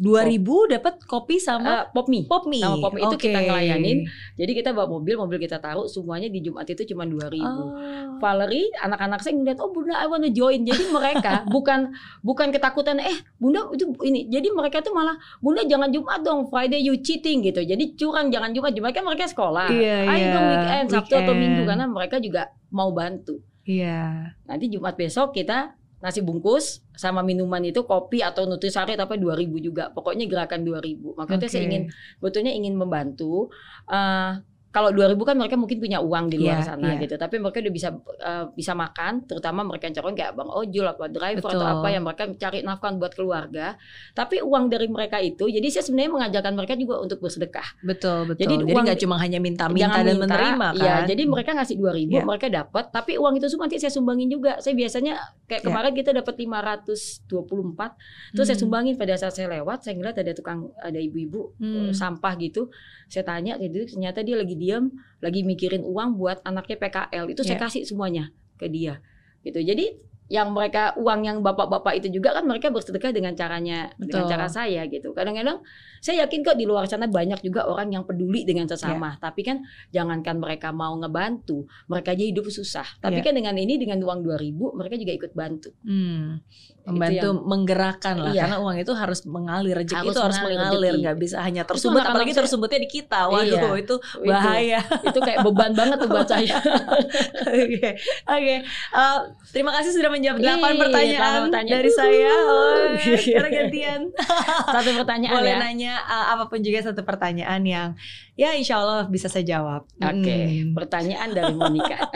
2000 dapat kopi sama
Eh, pop mie.
pop mie.
sama pop mie itu
Oke.
kita ngelayanin. Jadi kita bawa mobil, mobil kita taruh semuanya di Jumat itu cuma 2000.
Oh.
Valerie, anak-anak saya ngeliat, oh bunda I wanna join. Jadi mereka bukan bukan ketakutan, eh bunda itu ini. Jadi mereka tuh malah, bunda jangan Jumat dong, Friday you cheating gitu. Jadi curang jangan Jumat, Jumat kan mereka sekolah.
Iya,
Ayo
iya.
dong weekend, Sabtu atau
Weekend.
Minggu karena mereka juga mau bantu.
Iya.
Nanti Jumat besok kita nasi bungkus sama minuman itu kopi atau nutrisari tapi 2000 juga. Pokoknya gerakan 2000. Maksudnya saya
Oke.
ingin betulnya ingin membantu. Eh, kalau 2000 kan mereka mungkin punya uang di luar
Iya,
sana
iya.
gitu tapi mereka udah bisa eh, bisa makan terutama mereka yang calon kayak bang ojol atau driver
Betul.
atau apa yang mereka cari nafkah buat keluarga tapi uang dari mereka itu jadi saya sebenarnya mengajarkan mereka juga untuk bersedekah
Betul, betul.
Jadi
Jadi
uang-
nggak cuma hanya minta-minta dan
minta,
menerima kan.
Iya, jadi mereka ngasih 2000
Iya.
mereka dapat, tapi uang itu semua nanti saya sumbangin juga. Saya biasanya kayak
Iya.
kemarin kita dapat 524, terus saya
Hmm.
sumbangin pada saat saya lewat, saya ngeliat ada tukang ada ibu-ibu
Hmm.
sampah gitu. Saya tanya, jadi ternyata dia lagi diam, lagi mikirin uang buat anaknya PKL. Itu saya
Iya.
kasih semuanya ke dia. Gitu. Jadi yang mereka uang yang bapak-bapak itu juga kan mereka bersedekah dengan caranya dengan
Betul.
cara saya gitu. Kadang-kadang saya yakin kok di luar sana banyak juga orang yang peduli dengan sesama.
Iya.
Tapi kan jangankan mereka mau ngebantu, mereka aja hidup susah. Tapi
Iya.
kan dengan ini dengan uang 2000 mereka juga ikut bantu.
Hmm,
Itu
membantu
yang-
menggerakkan lah
Iya.
karena uang itu harus mengalir rezeki
Harus
itu harus
mengalir
nggak bisa hanya tersumbat apalagi
saya-
tersumbutnya di kita waduh
Iya.
itu
Itu-
bahaya
Itu, kayak beban banget tuh buat saya.
oke oke Eh, terima kasih sudah menjawab delapan
Ih,
pertanyaan,
pertanyaan.
dari saya oh, sekarang gantian
Satu pertanyaan
boleh
ya.
nanya eh, apa pun juga satu pertanyaan yang ya insya Allah bisa saya jawab
Oke,
Hmm,
pertanyaan dari Monica.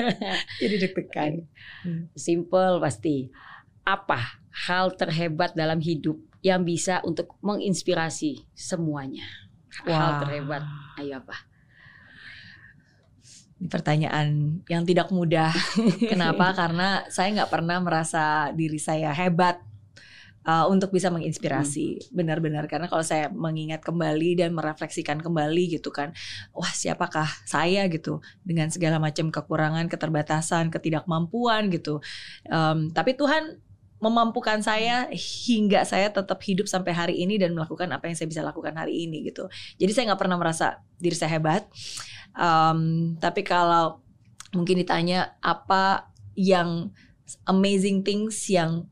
jadi deg-degan
Simple pasti. Apa hal terhebat dalam hidup yang bisa untuk menginspirasi semuanya? Hal
Wah.
terhebat. Ayo apa?
Pertanyaan yang tidak mudah. Kenapa? Karena saya nggak pernah merasa diri saya hebat uh, untuk bisa menginspirasi. Benar-benar karena kalau saya mengingat kembali dan merefleksikan kembali gitu kan, wah siapakah saya gitu dengan segala macam kekurangan, keterbatasan, ketidakmampuan gitu. Um, tapi Tuhan memampukan saya hingga saya tetap hidup sampai hari ini dan melakukan apa yang saya bisa lakukan hari ini gitu. Jadi saya nggak pernah merasa diri saya hebat. Um, tapi kalau mungkin ditanya apa yang amazing things yang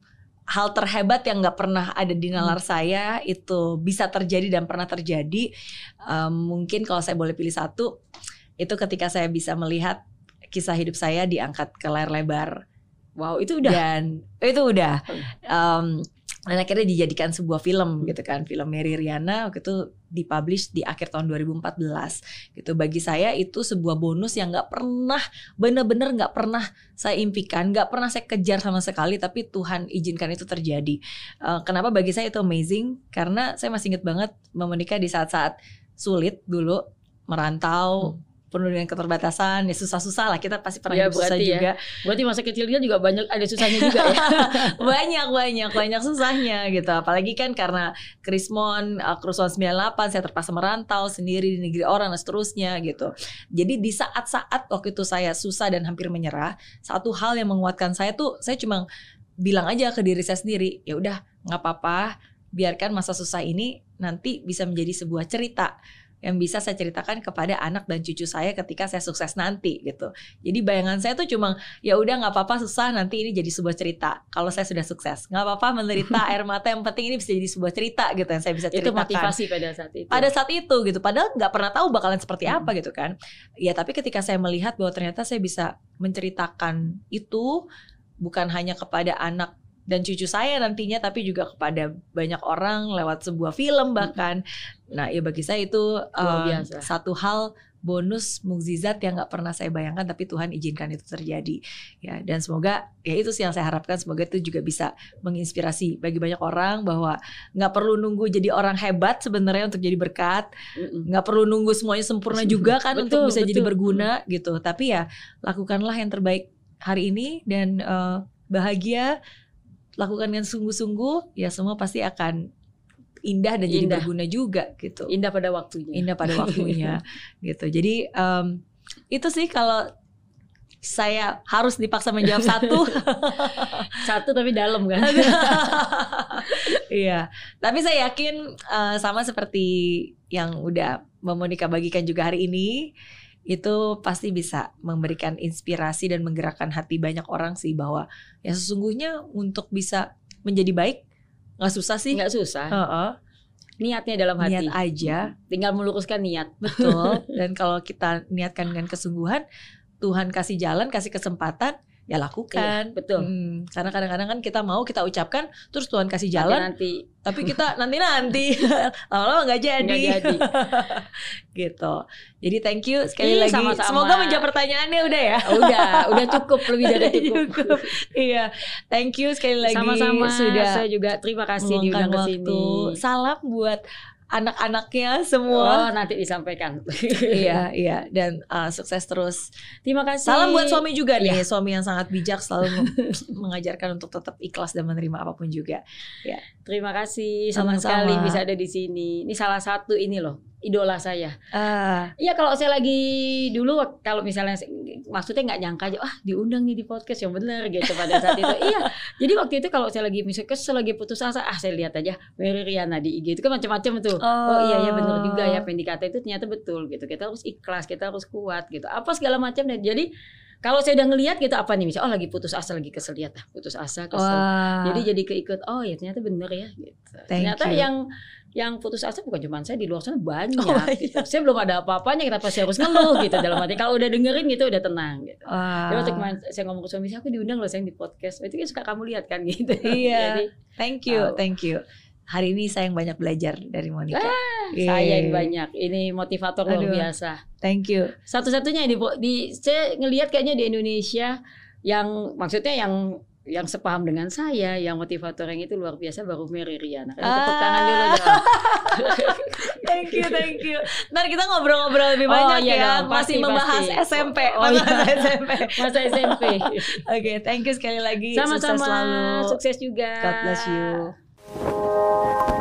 hal terhebat yang nggak pernah ada di nalar saya itu bisa terjadi dan pernah terjadi. Um, mungkin kalau saya boleh pilih satu, itu ketika saya bisa melihat kisah hidup saya diangkat ke layar lebar
Wow, itu udah.
dan itu udah um, dan akhirnya dijadikan sebuah film gitu kan. Film Mary Riana waktu itu dipublish di akhir tahun 2014 gitu. Bagi saya itu sebuah bonus yang nggak pernah bener-bener nggak pernah saya impikan nggak pernah saya kejar sama sekali tapi Tuhan izinkan itu terjadi. Uh, kenapa? Bagi saya itu amazing karena saya masih inget banget menikah di saat-saat sulit dulu merantau penuh dengan keterbatasan ya susah-susah lah. Kita pasti pernah
Ya,
hidup susah
berarti ya.
juga.
Berarti masa kecilnya juga banyak ada susahnya juga ya.
banyak banyak banyak susahnya gitu. Apalagi kan karena Krismon uh, kerusuhan 98 saya terpaksa merantau sendiri di negeri orang dan seterusnya gitu. Jadi di saat-saat waktu itu saya susah dan hampir menyerah satu hal yang menguatkan saya tuh saya cuma bilang aja ke diri saya sendiri ya udah nggak apa-apa biarkan masa susah ini nanti bisa menjadi sebuah cerita yang bisa saya ceritakan kepada anak dan cucu saya ketika saya sukses nanti gitu. Jadi bayangan saya tuh cuma ya udah nggak apa-apa susah nanti ini jadi sebuah cerita. Kalau saya sudah sukses nggak apa-apa menderita air mata yang penting ini bisa jadi sebuah cerita gitu yang saya bisa
itu
ceritakan.
motivasi pada saat itu.
Pada saat itu gitu, padahal nggak pernah tahu bakalan seperti apa gitu kan. Ya tapi ketika saya melihat bahwa ternyata saya bisa menceritakan itu bukan hanya kepada anak dan cucu saya nantinya tapi juga kepada banyak orang lewat sebuah film bahkan. Nah, ya bagi saya itu um, satu hal bonus mukjizat yang nggak pernah saya bayangkan tapi Tuhan izinkan itu terjadi. Ya dan semoga ya itu sih yang saya harapkan semoga itu juga bisa menginspirasi bagi banyak orang bahwa nggak perlu nunggu jadi orang hebat sebenarnya untuk jadi berkat. Nggak perlu nunggu semuanya sempurna juga kan
Betul,
untuk bisa jadi
betul.
berguna gitu. Tapi ya lakukanlah yang terbaik hari ini dan eh, bahagia lakukan dengan sungguh-sungguh ya semua pasti akan indah dan jadi
Indah.
berguna juga gitu
Indah pada waktunya.
indah pada waktunya gitu jadi em, itu sih kalau saya harus dipaksa menjawab satu
Satu tapi dalam kan.
Iya, tapi saya yakin eh, sama seperti yang udah Mbak Monica bagikan juga hari ini, itu pasti bisa memberikan inspirasi dan menggerakkan hati banyak orang sih bahwa ya sesungguhnya untuk bisa menjadi baik nggak susah sih.
Nggak susah.
Heeh,
Niatnya dalam hati.
niat aja,
Tinggal meluruskan niat.
betul. dan kalau kita niatkan dengan kesungguhan, Tuhan kasih jalan, kasih kesempatan, ya lakukan.
Iya, betul.
Hmm, karena kadang-kadang kan kita mau kita ucapkan terus Tuhan kasih jalan,
nanti
tapi kita nanti-nanti lama-lama nggak jadi.
nggak jadi.
gitu. Jadi thank you sekali
Iya,
lagi.
sama-sama.
Semoga menjawab pertanyaannya udah ya.
udah udah cukup lebih dari cukup.
cukup. Iya, thank you sekali lagi
Sama-sama
sudah
saya juga terima kasih diundang ke sini.
Salam buat anak-anaknya
Oh,
semua.
nanti disampaikan.
iya, iya dan uh, sukses terus.
Terima kasih.
Salam buat suami juga nih,
Iya.
suami yang sangat bijak selalu mengajarkan untuk tetap ikhlas dan menerima apa pun juga.
Terima kasih senang
Sama-sama.
sekali bisa ada di sini. Ini salah satu ini loh idola saya.
Ah,
Iya kalau saya lagi dulu kalau misalnya maksudnya nggak nyangka aja ah diundang nih di podcast yang benar gitu pada saat itu. iya. Jadi waktu itu kalau saya lagi misalnya kesel lagi putus asa ah saya lihat aja Mary Riana di IG itu kan macam-macam tuh. Oh, iya ya benar juga ya apa yang dikata itu ternyata betul gitu. Kita harus ikhlas, kita harus kuat gitu. Apa segala macam dan jadi kalau saya udah ngelihat gitu apa nih misalnya oh lagi putus asa lagi kesel lihat putus asa kesel.
Wah.
Jadi jadi keikut oh ya ternyata bener ya gitu.
Thank
ternyata
you.
yang yang putus asa bukan cuma saya di luar sana banyak
Oh, iya.
gitu. Saya belum ada apa-apanya kenapa saya harus ngeluh gitu dalam hati. Kalau udah dengerin gitu udah tenang gitu.
Wah.
Jadi waktu kemarin saya ngomong ke suami saya aku diundang loh sayang di podcast. Itu kan suka kamu lihat kan gitu.
Iya.
Jadi
Thank you,
Tahu.
thank you. Hari ini saya yang banyak belajar dari Monica.
saya yang banyak. Ini motivator luar
Aduh.
biasa.
Thank you.
Satu-satunya di, di saya ngelihat kayaknya di Indonesia yang maksudnya yang yang sepaham dengan saya, yang motivator yang itu luar biasa baru Mary Riana. Kan tepuk
Ah.
tangan dulu dong.
Thank you, thank you. Ntar kita ngobrol-ngobrol lebih
Oh,
banyak
iya
ya.
dong,
Masih
pasti,
membahas
pasti.
SMP.
Oh, iya.
SMP.
Masa SMP.
Oke, thank you sekali lagi. Sukses
Sama-sama.
selalu.
Sukses juga.
God bless you.